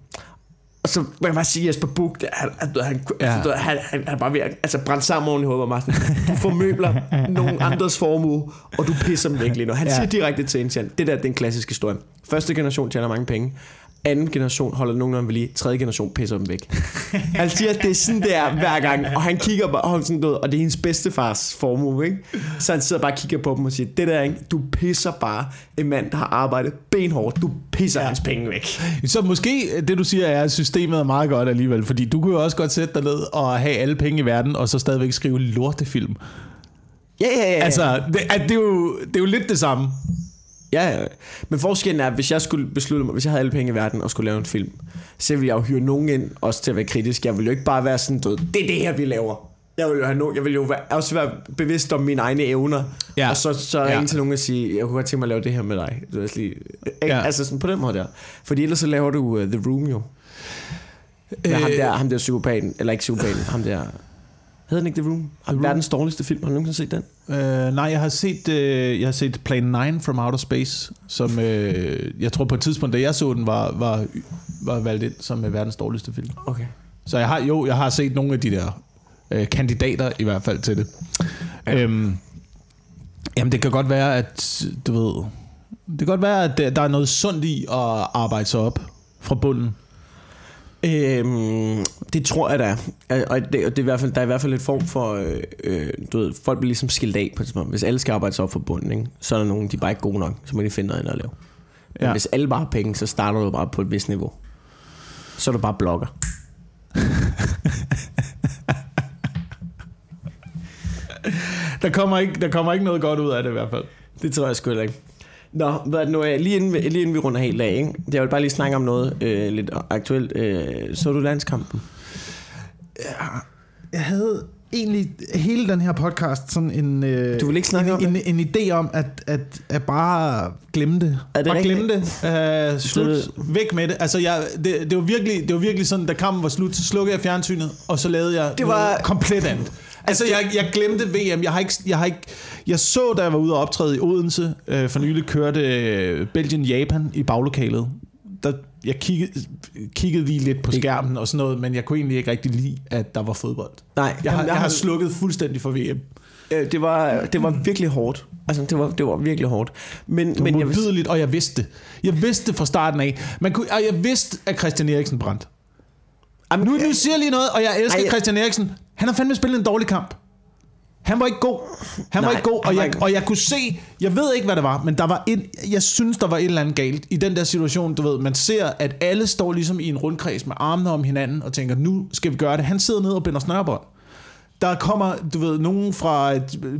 Og så må jeg bare sige, Jesper Buch, han, han, han, Ja. ja. han, han, han, han er bare ved at altså, brænde sammen oven i hovedet, og du formøbler nogen andres formue, og du pisser dem væk lige nu. Han Ja. siger direkte til en, han, det der det er en klassisk historie. Første generation tjener mange penge. Anden generation holder nogenlunde ved lige. Tredje generation pisser dem væk. Han siger, at det er sådan, det er hver gang. Og han kigger og han er sådan død, og det er hendes bedstefars formue, ikke? Så han sidder bare og kigger på dem og siger, det der, ikke? du pisser bare en mand, der har arbejdet benhårdt. Du pisser ja. hans penge væk. Så måske det, du siger, er, at systemet er meget godt alligevel. Fordi du kunne jo også godt sætte dig ned og have alle penge i verden, og så stadigvæk skrive lortefilm. Ja, ja. ja. Altså, det, at det, er jo, det er jo lidt det samme. Ja, ja. Men forskellen er, at hvis jeg skulle beslutte mig, hvis jeg havde alle penge i verden og skulle lave en film, så ville jeg jo hyre nogen ind, også til at være kritisk. Jeg ville jo ikke bare være sådan, død. det er det her, vi laver. Jeg vil jo, have no, jeg vil jo være, også være bevidst om mine egne evner. Ja. Og så, så ringe Ja. til nogen og sige, jeg kunne godt tænke mig at lave det her med dig. Du ved, lige, Ja. ja. Altså sådan på den måde der. Fordi ellers så laver du uh, The Room jo. Med øh, ham, der, ham der psykopaten, eller ikke psykopaten, ham der... Hedder den ikke The Room? The Room. Verdens dårligste film. Har du nogensinde set den? Uh, nej, jeg har set uh, jeg har set Plan 9 from Outer Space, som uh, jeg tror på et tidspunkt, da jeg så den, var, var, var valgt ind som uh, verdens dårligste film. Okay. Så jeg har jo, jeg har set nogle af de der uh, kandidater i hvert fald til det. Ja. Um, jamen, det kan godt være, at du ved, det kan godt være, at der, der er noget sundt i at arbejde sig op fra bunden. Øhm, det tror jeg, der er. Og det, og det er i hvert fald, der er i hvert fald et form for... Øh, øh, du ved, folk bliver ligesom skilt af på et tidspunkt. Hvis alle skal arbejde sig op for bunden, ikke? så er der nogen, de er bare ikke gode nok. Så må de finde noget andet at lave. Men Ja. hvis alle bare har penge, så starter du bare på et vist niveau. Så er du bare blogger. Der kommer, ikke, der kommer ikke noget godt ud af det i hvert fald. Det tror jeg sgu ikke. Nå, hvad nu? er- Lige inden, vi- lige inden vi runder helt af, ikke? Jeg vil bare lige snakke om noget øh, lidt aktuelt. Øh, så du landskampen? Jeg havde egentlig hele den her podcast sådan en, øh, Du vil ikke snakke en, om en, en, idé om, at, at, at bare glemme det. Er det bare rigtigt? glemme det. Uh, slut. Det- Væk med det. Altså, jeg, det, det, var virkelig, det var virkelig sådan, da kampen var slut, så slukkede jeg fjernsynet, og så lavede jeg Det var- komplet andet. Altså, jeg, jeg glemte VM. Jeg har ikke, jeg har ikke, jeg så, da jeg var ude og optræde i Odense, øh, for nylig kørte øh, Belgien-Japan i baglokalet. Der, jeg kiggede, kiggede lige lidt på skærmen og sådan noget, men jeg kunne egentlig ikke rigtig lide, at der var fodbold. Nej, Jeg har, jamen, jeg har slukket fuldstændig for VM. Øh, det, var, det var virkelig hårdt. Altså, det var, det var virkelig hårdt. Men, Det var men jeg modbydeligt, og jeg vidste det. Jeg vidste det fra starten af. Man kunne, og jeg vidste, at Christian Eriksen brændte. Jamen, nu, nu siger jeg lige noget, og jeg elsker Ej, jeg- Christian Eriksen. Han har fandme spillet en dårlig kamp. Han var ikke god. Han var Nej, ikke god, og var jeg, og jeg kunne se, jeg ved ikke, hvad det var, men der var et, jeg synes, der var et eller andet galt i den der situation, du ved, man ser, at alle står ligesom i en rundkreds med armene om hinanden, og tænker, nu skal vi gøre det. Han sidder ned og binder snørbånd. Der kommer, du ved, nogen fra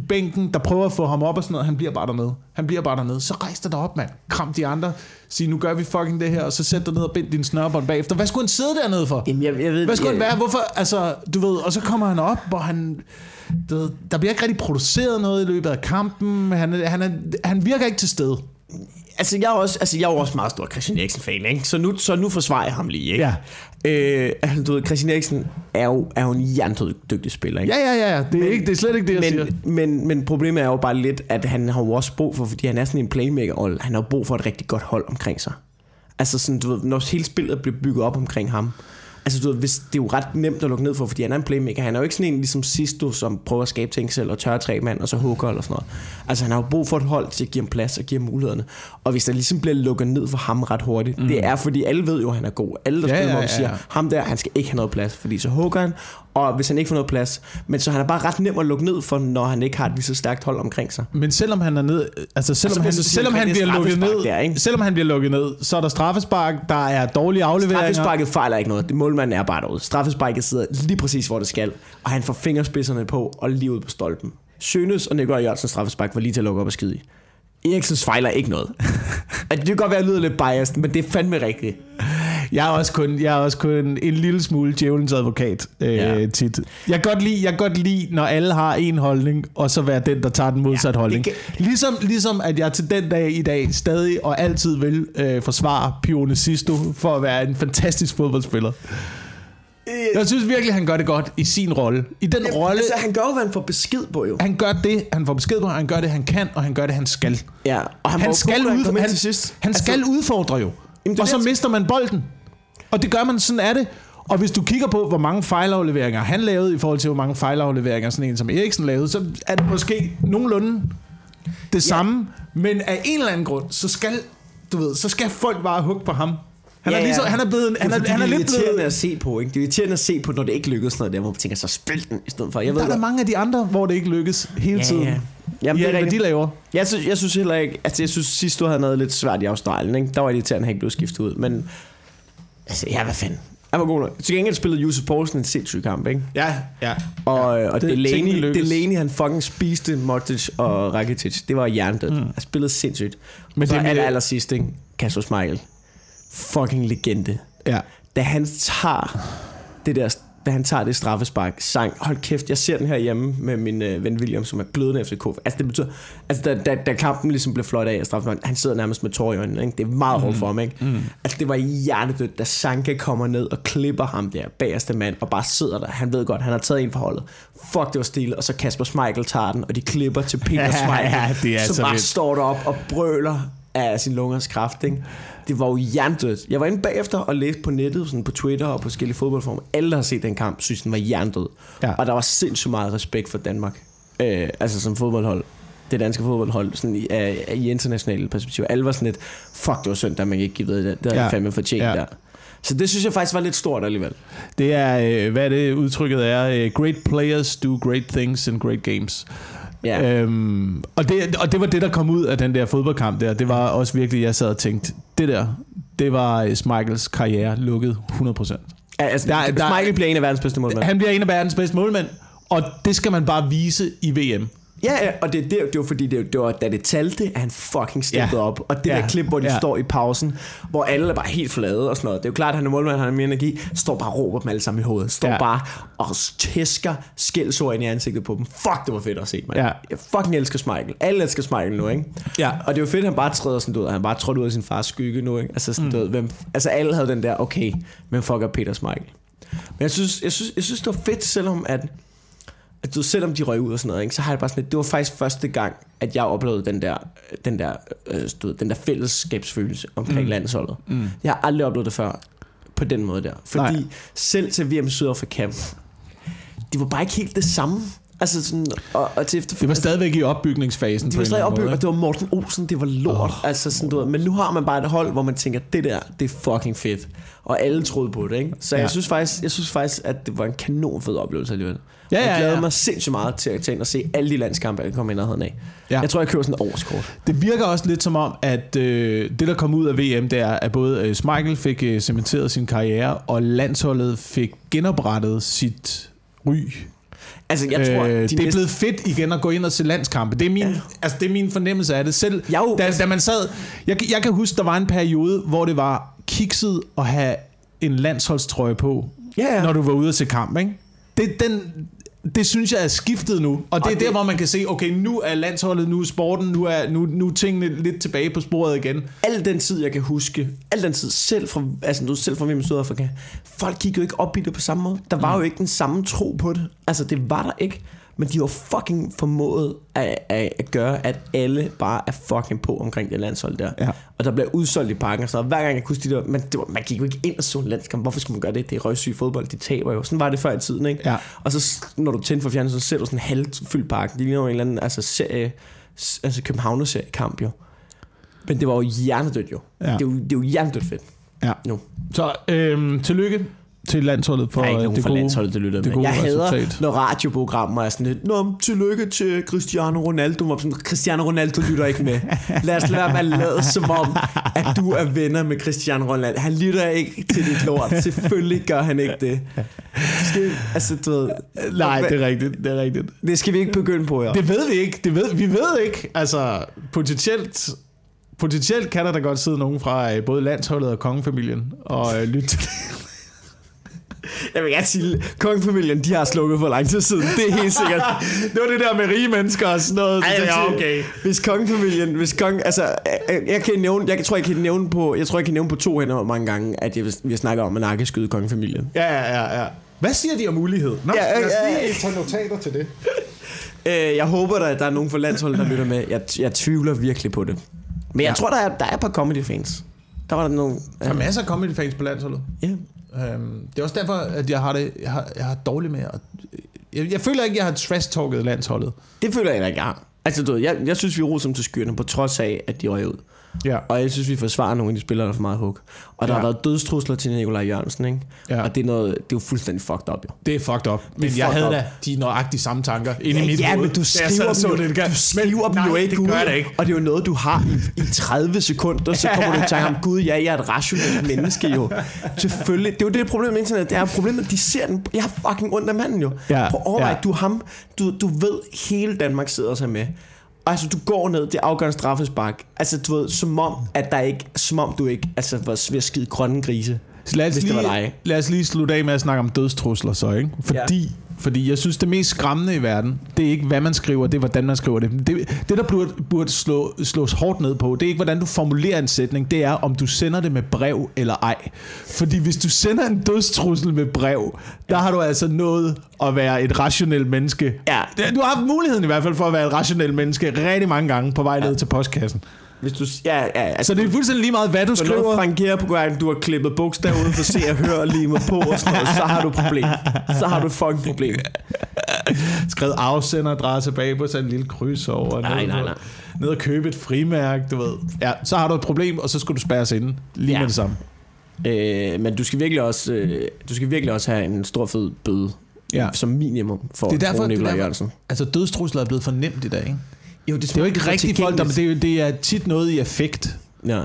bænken, der prøver at få ham op og sådan noget. Han bliver bare dernede. Han bliver bare dernede. Så rejs dig derop, mand. Kram de andre. Sig, nu gør vi fucking det her, og så sæt dig ned og bind din snørbånd bagefter. Hvad skulle han sidde dernede for? Jamen, jeg, jeg ved, Hvad skulle jeg, han være? Hvorfor? Altså, du ved, og så kommer han op, og han... Du ved, der bliver ikke rigtig produceret noget i løbet af kampen. Han, han, er, han virker ikke til stede. Altså, jeg er også, altså, jeg er også meget stor Christian Eriksen-fan, ikke? Så nu, så nu forsvarer jeg ham lige, ikke? Ja. Øh, altså, du ved, Christian Eriksen er jo, er jo en jerndygtig spiller, ikke? Ja, ja, ja. ja. Det er, ikke, det er slet ikke det, jeg siger. men, men, men problemet er jo bare lidt, at han har jo også brug for, fordi han er sådan en playmaker, han har brug for et rigtig godt hold omkring sig. Altså sådan, du ved, når hele spillet bliver bygget op omkring ham. Altså du ved, hvis, det er jo ret nemt at lukke ned for, fordi han er en playmaker. Han er jo ikke sådan en ligesom Sisto, som prøver at skabe ting selv og tørre tre mand, og så hugger eller sådan noget. Altså han har jo brug for et hold til at give ham plads og give ham mulighederne. Og hvis der ligesom bliver lukket ned for ham ret hurtigt, mm. det er fordi alle ved jo, at han er god. Alle der Ja, spiller ja. ja. siger, ham der, han skal ikke have noget plads, fordi så hugger han, og hvis han ikke får noget plads, men så han er bare ret nem at lukke ned for, når han ikke har et lige så stærkt hold omkring sig. Men selvom han er ned, altså selvom, Altså, han, siger, selvom han er bliver lukket ned, der, ikke? selvom han bliver lukket ned, så er der straffespark, der er dårlige afleveringer. Straffesparket fejler ikke noget. Det målmanden er bare derude. Straffesparket sidder lige præcis, hvor det skal, og han får fingerspidserne på og lige ud på stolpen. Sønes og Nikolaj Jørgensen straffespark var lige til at lukke op og skide i. Eriksens fejler ikke noget. At det kan godt være, at jeg lyder lidt biased, men det er fandme rigtigt. Jeg er også kun, jeg er også kun en lille smule djævelens advokat øh, ja. Tit. Jeg kan, godt lide, jeg kan godt lide, når alle har en holdning, og så være den, der tager den modsatte Ja, holdning. det Ligesom, ligesom at jeg til den dag i dag stadig og altid vil øh, forsvare Pione Sisto for at være en fantastisk fodboldspiller. Jeg synes virkelig, han gør det godt i sin rolle. I den Jamen, rolle, altså, han gør jo, hvad han får besked på jo. han gør det, han får besked på, han gør det, han kan, og han gør det, han skal. Ja, og han, Han skal, da han han, han Altså, skal udfordre jo. Jamen, og så det, mister man bolden. Og det gør man, sådan er det. Og hvis du kigger på, hvor mange fejlafleveringer han lavede, i forhold til, hvor mange fejlafleveringer sådan en som Eriksen lavede, så er det måske nogenlunde det ja. samme. Men af en eller anden grund, så skal, du ved, så skal folk bare hugge på ham. Han, Ja, er, ja. ligesom, han er blevet, han er, han er det lidt blevet... at se på, ikke? Det er irriterende at se på, når det ikke lykkes noget der, hvor man tænker, så spil den i stedet for. Jeg ved Der er der mange af de andre, hvor det ikke lykkes hele Ja, tiden. ja. Jamen, ja, det er hvad de laver. Jeg synes, jeg synes heller ikke... Altså, jeg synes sidst, du havde noget lidt svært i Australien, ikke? Der var det irriterende, at han ikke blev skiftet ud. Men... Altså, ja, hvad fanden? Han var god nok. Til gengæld spillede Josef Poulsen en sindssyg kamp, ikke? Ja, ja. Og, ja, og det- Delaney. Delaney, han fucking spiste Modric og Rakitic. Det var hjernedødt. Mm. Han spillede sindssygt. Men så det med- aller, aller sidst, ikke? Kasper Schmeichel. Fucking legende. ja. Da han tager det der da han tager det straffespark, sang, hold kæft, jeg ser den her hjemme med min øh, ven William, som er glødende FCK. Altså det betyder, altså da, da, da kampen ligesom blev flot af af straffespark, han sidder nærmest med tår i øjnene, ikke? det er meget hårdt for ham, ikke? Mm. Altså det var hjertedødt, da Sanka kommer ned og klipper ham der, bagerste mand, og bare sidder der, han ved godt, han har taget en for holdet. Fuck, det var stille, og så Kasper Schmeichel tager den, og de klipper til Peter Ja, Schmeichel, ja, det er som så bare vildt. står derop og brøler af sin lungers kraft, ikke? Det var jo jerndødt. Jeg var inde bagefter og læste på nettet, sådan på Twitter og på forskellige fodboldformer. Alle, der har set den kamp, synes, den var jerndød. Ja. Og der var sindssygt meget respekt for Danmark. Øh, altså som fodboldhold. Det danske fodboldhold, sådan i, af, i internationale perspektiv. Alle var sådan lidt, fuck, det var synd, at man ikke givet det. Det havde Ja. fandme fortjent Ja. der. Så det synes jeg faktisk var lidt stort alligevel. Det er, øh, hvad er det udtrykket er? øh, Great players do great things in great games. Ja. Øhm, og, det, og det var det, der kom ud af den der fodboldkamp der. Det var også virkelig, jeg sad og tænkte, det der, det var øh, Michaels karriere lukket 100%. Altså, Der- der, Schmeichel bliver en af verdens bedste målmænd. Han bliver en af verdens bedste målmænd, og det skal man bare vise i VM. Ja, ja, og det, det, det var fordi, det, det var, da det talte, at han fucking steppede Ja. op. Og det Ja. der klip, hvor de Ja. står i pausen, hvor alle er bare helt flade og sådan noget. Det er jo klart, at han er målmand, han har mere energi. Står bare og råber dem alle sammen i hovedet. Står Ja. bare og tæsker skældsord ind i ansigtet på dem. Fuck, det var fedt at se, mand. Ja. Jeg fucking elsker Schmeichel. Alle elsker Schmeichel nu, ikke? Ja. Og det jo fedt, at han bare træder sådan ud. Han bare trådte ud af sin fars skygge nu, ikke? Altså, sådan, mm. du hvem, altså alle havde den der, okay, men fuck er Peter Schmeichel. Men jeg synes, jeg synes, jeg synes, det var fedt, selvom at at du, selvom de røg ud og sådan noget, ikke, så har jeg bare sådan lidt, det var faktisk første gang, at jeg oplevede den der, den der, øh, du den der fællesskabsfølelse omkring mm. landsholdet. Mm. Jeg har aldrig oplevet det før på den måde der. Fordi. Nej. selv til VM Sydafrika, det var bare ikke helt det samme. Altså sådan, og, og til Det var stadigvæk i opbygningsfasen. de på var stadig måde, og det var Morten Olsen, det var lort. Oh, altså sådan, du ved, men nu har man bare et hold, hvor man tænker, det der, det er fucking fedt. Og alle troede på det, ikke? Så Ja. jeg, synes faktisk, jeg synes faktisk, at det var en kanon fed oplevelse alligevel. Ja, Og ja, jeg glæder ja. mig sindssygt meget til at tage ind og se alle de landskampe, jeg kommer i nærheden af. Ja. Ja. Jeg tror, jeg køber sådan et årskort. Det virker også lidt som om, at øh, det, der kom ud af VM, det er, at både øh, Schmeichel fik øh, cementeret sin karriere, og landsholdet fik genoprettet sit ry. Altså, jeg tror, øh, de det er næste... blevet fedt igen at gå ind og se landskampe. Det er min, ja. Altså, det er min fornemmelse af det. Selv Jeg er jo- da, da man sad... Jeg, jeg kan huske, der var en periode, hvor det var kikset at have en landsholdstrøje på, Ja, ja. når du var ude at se kamp, ikke? Det, den, det synes jeg er skiftet nu. Og det Og er det- der, hvor man kan se, okay, nu er landsholdet, nu er sporten, nu er, nu, nu er tingene lidt tilbage på sporet igen. al den tid, jeg kan huske, al den tid selv fra, altså du selv fra i Sydafrika, folk kiggede jo ikke op i det på samme måde. Der var jo ikke den samme tro på det. Altså, det var der ikke. Men de var fucking formået at, at, at gøre, at alle bare er fucking på omkring det landshold der. Ja. Og der bliver udsolgt i parken noget. Hver gang jeg kunne de der, men det var, man gik jo ikke ind og så en landskamp. Hvorfor skulle man gøre det? Det er røgsyg fodbold, de taber jo. Sådan var det før i tiden, ikke? Ja. Og så når du tændte for fjernet, så ser du sådan en halvfyldt park. Det ligner jo en eller anden altså, serie, altså Københavner-seriekamp jo. Men det var jo hjernedødt jo. Ja. Det, er jo det er jo hjernedødt fedt. Ja. Nu. Så øhm, tillykke til landsholdet for nogen det fra gode. landsholdet, det lytter det med. gode Jeg hader, resultat. når radioprogrammer er sådan lidt, Nå, tillykke til Cristiano Ronaldo. Hvor sådan, Cristiano Ronaldo lytter ikke med. Lad os lade være med at lade som om, at du er venner med Cristiano Ronaldo. Han lytter ikke til dit lort. Selvfølgelig gør han ikke det. det skal, altså, du ved, Nej, det er rigtigt. Det er rigtigt. det skal vi ikke begynde på, ja. Det ved vi ikke. Det ved, vi ved ikke. Altså, potentielt, potentielt kan der da godt sidde nogen fra øh, både landsholdet og kongefamilien og øh, lytte til det. Jeg vil gerne sige, kongefamilien, de har slukket for lang tid siden. Det er helt sikkert. Det var det der med rige mennesker og sådan noget. Ej, altså, okay. Hvis kongefamilien, hvis kong, altså, jeg, jeg kan nævne, jeg tror, jeg kan nævne på, jeg tror, jeg kan nævne på to hænder hvor mange gange, at jeg, vi har snakket om at nakkeskyde kongefamilien. Ja, ja, ja, ja. Hvad siger de om ulighed? Nå, Ja, lad os ja, lige ja. tage notater til det. Øh, jeg håber, der, der er nogen fra landsholdet, der lytter med. Jeg, jeg tvivler virkelig på det. Men jeg Ja. tror, der er, der er et par comedy fans. Der var der nogen... Der er masser af comedy fans på landsholdet. ja. Øhm, det er også derfor, at jeg har det jeg har, jeg har dårligt med at... Jeg, jeg føler ikke, jeg har trash-talket landsholdet. Det føler jeg ikke, jeg har. Altså, du ved, jeg, jeg synes, vi roser dem til skyerne, på trods af, at de røg ud. Ja. Og jeg synes, vi forsvarer nogle af de spillere, der er for meget hug. Og der Ja. har været dødstrusler til Nikolaj Jørgensen, ikke? Ja. Og det er, noget, det er jo fuldstændig fucked up, jo. Det er fucked up. Men jeg havde up. da de nøjagtige samme tanker inde i Ja, mit ja, hoved. men du skriver dem jo, det du skriver dem jo ikke det gør det ikke. Og det er jo noget, du har i, i 30 sekunder, så kommer du i tanke om, gud, ja, jeg er et rationelt menneske jo. Selvfølgelig. Det er jo det problem med internet. Det er problemet, de ser den. Jeg har fucking ondt af manden jo. Ja, På overvej, ja. du ham. Du, du ved, hele Danmark sidder sig med. Altså, du går ned, det afgørende straffespark. Altså, du ved, som om, at der ikke, som om du ikke, altså, var ved at skide grønne grise. Så lad os, hvis det lige, var dig. lad os lige slutte af med at snakke om dødstrusler så, ikke? Fordi, ja. Fordi jeg synes, det mest skræmmende i verden, det er ikke, hvad man skriver, det er, hvordan man skriver det. Det, det der burde, burde slå, slås hårdt ned på, det er ikke, hvordan du formulerer en sætning, det er, om du sender det med brev eller ej. Fordi hvis du sender en dødstrussel med brev, der har du altså nået at være et rationelt menneske. Ja. Du har haft muligheden i hvert fald for at være et rationelt menneske rigtig mange gange på vej ned Ja. til postkassen. Hvis du, ja, ja, altså, Så det er fuldstændig lige meget, hvad du skriver. Frankere på gang, du har klippet bogstaver ud for se og høre og limet på og sådan noget, så har du et problem. Så har du fucking problem. skrevet afsenderadresse bag på sådan en lille kryds over. Nej, ned, nej, nej. Ned og købe et frimærke, du ved. Ja, så har du et problem, og så skal du spærres inde. Lige ja. Med det samme. Øh, men du skal virkelig også, øh, du skal virkelig også have en stor fed bøde. Ja. Som minimum for Det er derfor- er Nikolaj Jørgensen. Altså, dødstrusler er blevet for nemt i dag, ikke? Jo, Det er jo ikke rigtig folk, der, det, er, jo- det er tit noget i effekt. Ja.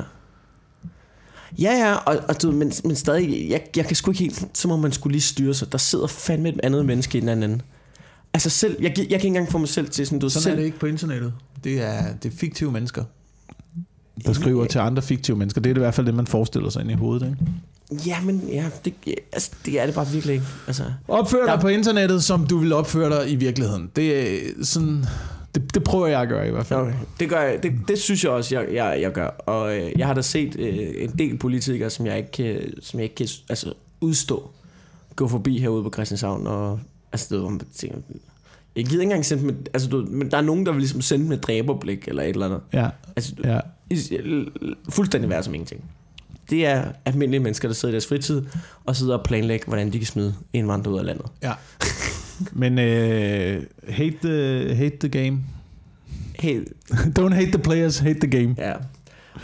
Ja, ja, og, og du, men, men stadig, jeg, jeg kan sgu ikke helt, så må man skulle lige styre sig. Der sidder fandme et andet menneske i den anden. Altså selv, jeg, jeg kan ikke engang få mig selv til sådan, du Sådan selv, er det ikke på internettet. Det er, det er fiktive mennesker, der skriver til andre fiktive mennesker. Det er det i hvert fald det, man forestiller sig ind i hovedet, ikke? Ja, men ja, det, altså, det er det bare virkelig ikke. Altså, Opfør dig Der- på internettet, som du vil opføre dig i virkeligheden. Det er sådan... Det, det prøver jeg at gøre i hvert fald. Okay. Det, gør jeg, det, det synes jeg også, jeg, jeg, jeg gør. Og øh, jeg har da set øh, en del politikere, som jeg ikke kan, som jeg ikke kan altså, udstå, gå forbi herude på Christianshavn. Og, altså, det, var, tænker, jeg gider ikke engang sende dem, et- altså, du, men der er nogen, der vil ligesom sende med et dræberblik eller et eller andet. Ja, Altså, ja. fuldstændig værd som ingenting. Det er almindelige mennesker, der sidder i deres fritid og sidder og planlægger, hvordan de kan smide indvandrere ud af landet. Ja. Men uh, hate, the, hate the game. Hey, Don't hate the players, hate the game. ja.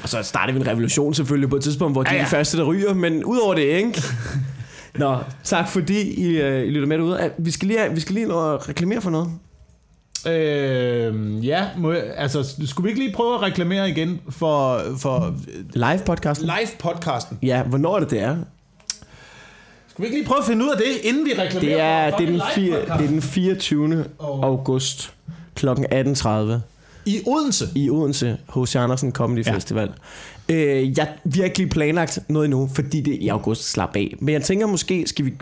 Og så starter vi en revolution selvfølgelig på et tidspunkt, hvor de ja, Ja, er de første, der ryger, men udover det, ikke? Nå, tak fordi I, uh, I lytter med derude. Vi skal lige, vi skal lige nå at reklamere for noget. Øh, ja, må jeg, altså, skulle vi ikke lige prøve at reklamere igen for, for Live podcast. live-podcasten? Ja, hvornår er det, det er? Skal vi ikke lige prøve at finde ud af det, inden vi reklamerer Det er, for det er, den, fire, det er den 24. Og- august kl. 18.30 I Odense. i Odense H.C. Andersen Comedy Ja. Festival. Øh, jeg, har ikke lige planlagt noget endnu, fordi det er i august slap af. Men jeg tænker måske, skal vi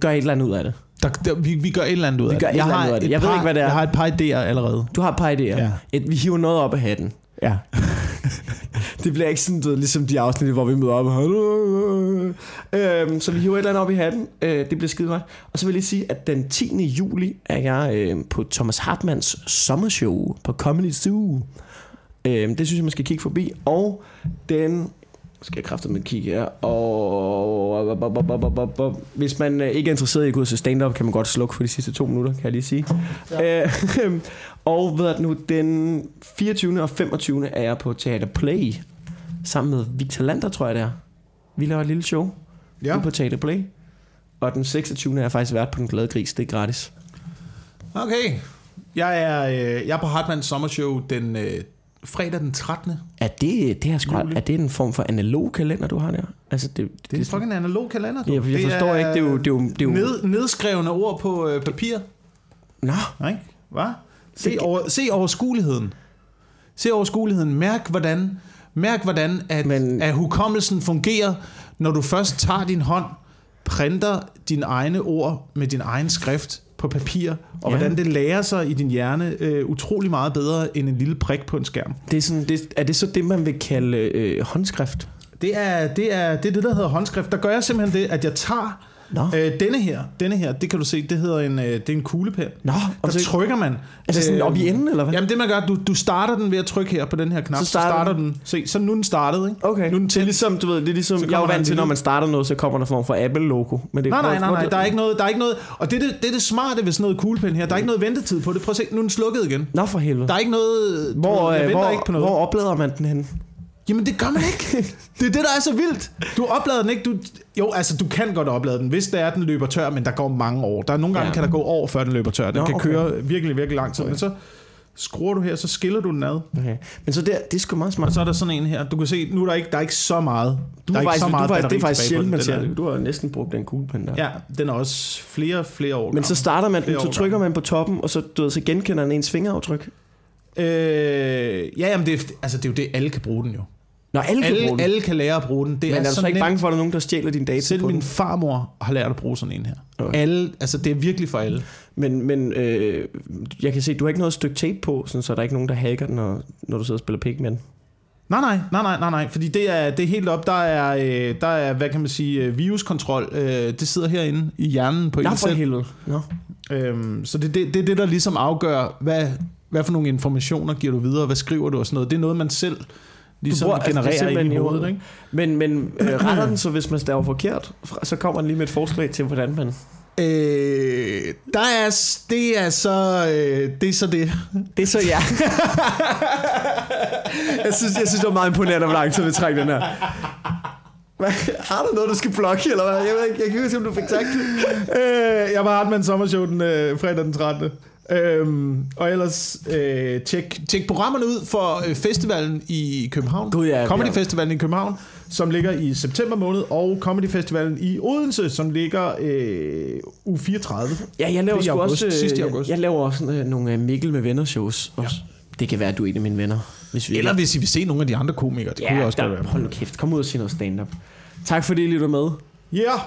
gøre et eller andet ud af det. Der, der, vi, vi gør et eller andet ud Vi af gør det. det. et Jeg ved par, ikke, hvad det er. Jeg har et par idéer allerede. Du har et par idéer. Ja. Et, vi hiver noget op af hatten. Ja. Det bliver ikke sådan, du ligesom de afsnit, hvor vi møder op. Øhm, så vi hiver et eller andet op i hatten. Øh, det bliver skide godt. Og så vil jeg lige sige, at den 10. juli er jeg øh, på Thomas Hartmanns sommershow på Comedy Zoo. Øh, det synes jeg, man skal kigge forbi. Og den skal jeg kræfte med kigge her. Og hvis man øh, ikke er interesseret i at gå se stand-up, kan man godt slukke for de sidste to minutter, kan jeg lige sige. Ja. Øh, og ved at nu, den 24. og 25. er jeg på Teater Play, sammen med Victor Lander, tror jeg det er. Vi laver et lille show ja. på Teater Play. Og den 26. er jeg faktisk vært på Den Glade Gris, det er gratis. Okay. Jeg er, øh, jeg er på Hartmanns sommershow den øh, fredag den 13. Er det, det er, sgu, er det en form for analog kalender, du har der? Altså, det, det, Det er en fucking analog kalender. du. Jeg, jeg Det forstår er ikke, det er jo... Det er jo, det er jo Ned, nedskrevne ord på øh, papir. Nå, Nej, hvad? Se, over, se overskueligheden. Se overskueligheden. Mærk, hvordan, mærk, hvordan at, Men- at hukommelsen fungerer, når du først tager din hånd, printer dine egne ord med din egen skrift på papir, og ja. hvordan det lærer sig i din hjerne øh, utrolig meget bedre end en lille prik på en skærm. det er, sådan, det, er det så det, man vil kalde øh, håndskrift? Det er det, er, det er det, der hedder håndskrift. Der gør jeg simpelthen det, at jeg tager Nå. øh, denne her, denne her, det kan du se, det hedder en, øh, det er en kuglepen. Nå, Der så, trykker man. altså sådan øh, op i enden, eller hvad? Jamen det man gør, du, du starter den ved at trykke her på den her knap, Så starter så starter den. Se, så nu er den startet, ikke? Okay. Nu er den Det er til. ligesom, du ved, det er ligesom, jeg er vant til, når man starter noget, så kommer der form for Apple-logo. Men det, Nej, nej, nej, nej, der er ikke noget, der er ikke noget, og det er det, det, er det smarte ved sådan noget kuglepen her, der er ikke noget ventetid på det. Prøv at se, nu er den slukket igen. Nå for helvede. Der er ikke noget, Hvor, ved, jeg øh, venter hvor, ikke på noget. hvor oplader man den hen? Jamen det gør man ikke. Det er det, der er så vildt. Du oplader den ikke. Du, jo, altså du kan godt oplade den, hvis det er, at den løber tør, men der går mange år. Der er nogle gange, Ja. kan der gå år, før den løber tør. Den Nå, kan okay. køre virkelig, virkelig lang tid. Okay. Men så skruer du her, så skiller du den ad. Okay. Men så der, det er sgu meget Og smart. så er der sådan en her. Du kan se, nu er der ikke, der er ikke så meget. Du der er er ikke faktisk, så du, meget er faktisk, det er faktisk sjældent, den. man ser er-. Du har næsten brugt den kuglepen der. Ja, den er også flere, flere år Men så gammel. starter man den, så trykker man på toppen, og så, du ved, så genkender den ens fingeraftryk. Øh, ja, jamen det, er, altså, det er jo det, alle kan bruge den jo. Når alle kan bruge Alle, den. alle kan lære at bruge den. Det Men er du så ikke nemt. bange for, at der er nogen, der stjæler dine data Selv på min den? farmor har lært at bruge sådan en her. Okay. Alle, altså det er virkelig for alle. Men, men øh, jeg kan se, du har ikke noget stykke tape på, sådan, så der er ikke nogen, der hacker den, når, når du sidder og spiller Pikmin. Nej, nej, nej, nej, nej, nej, fordi det er, det er helt op, der er, øh, der er, hvad kan man sige, øh, viruskontrol, øh, det sidder herinde i hjernen på Nå en for selv. helvede. Nå. Øhm, så det, det, det er det, der ligesom afgør, hvad, hvad for nogle informationer giver du videre, hvad skriver du og sådan noget. Det er noget, man selv ligesom bruger- altså, det er genererer ind simpelthen i hovedet, ikke? Men, men øh, retter den så, hvis man staver forkert, så kommer den lige med et forslag til, hvordan man... Øh, der er, det er så, øh, det er så det. Det er så ja. jeg, synes, jeg synes, det var meget imponerende, hvor lang tid vi trækker den her. Hvad? Har du noget, du skal blokke, eller hvad? Jeg, ved ikke, jeg kan ikke se, om du fik sagt det. Øh, jeg var Hartmann Sommershow den øh, fredag den 13. Øhm, og ellers øh, tjek, tjek programmerne ud for øh, festivalen i København. Gud, ja, Comedy ja. Festivalen i København, som ligger i september måned, og Comedy Festivalen i Odense, som ligger øh, u 34. Ja, jeg laver er august, også, sidst i øh, august. Jeg, jeg laver også øh, nogle øh, Mikkel med venner shows. Også. Det kan være, at du er en af mine venner. Hvis vi Eller hvis I vil se nogle af de andre komikere, det ja, kunne jeg også der, godt være. hold kæft. Kom ud og se noget stand-up. Tak fordi I lytter med. Ja! Yeah.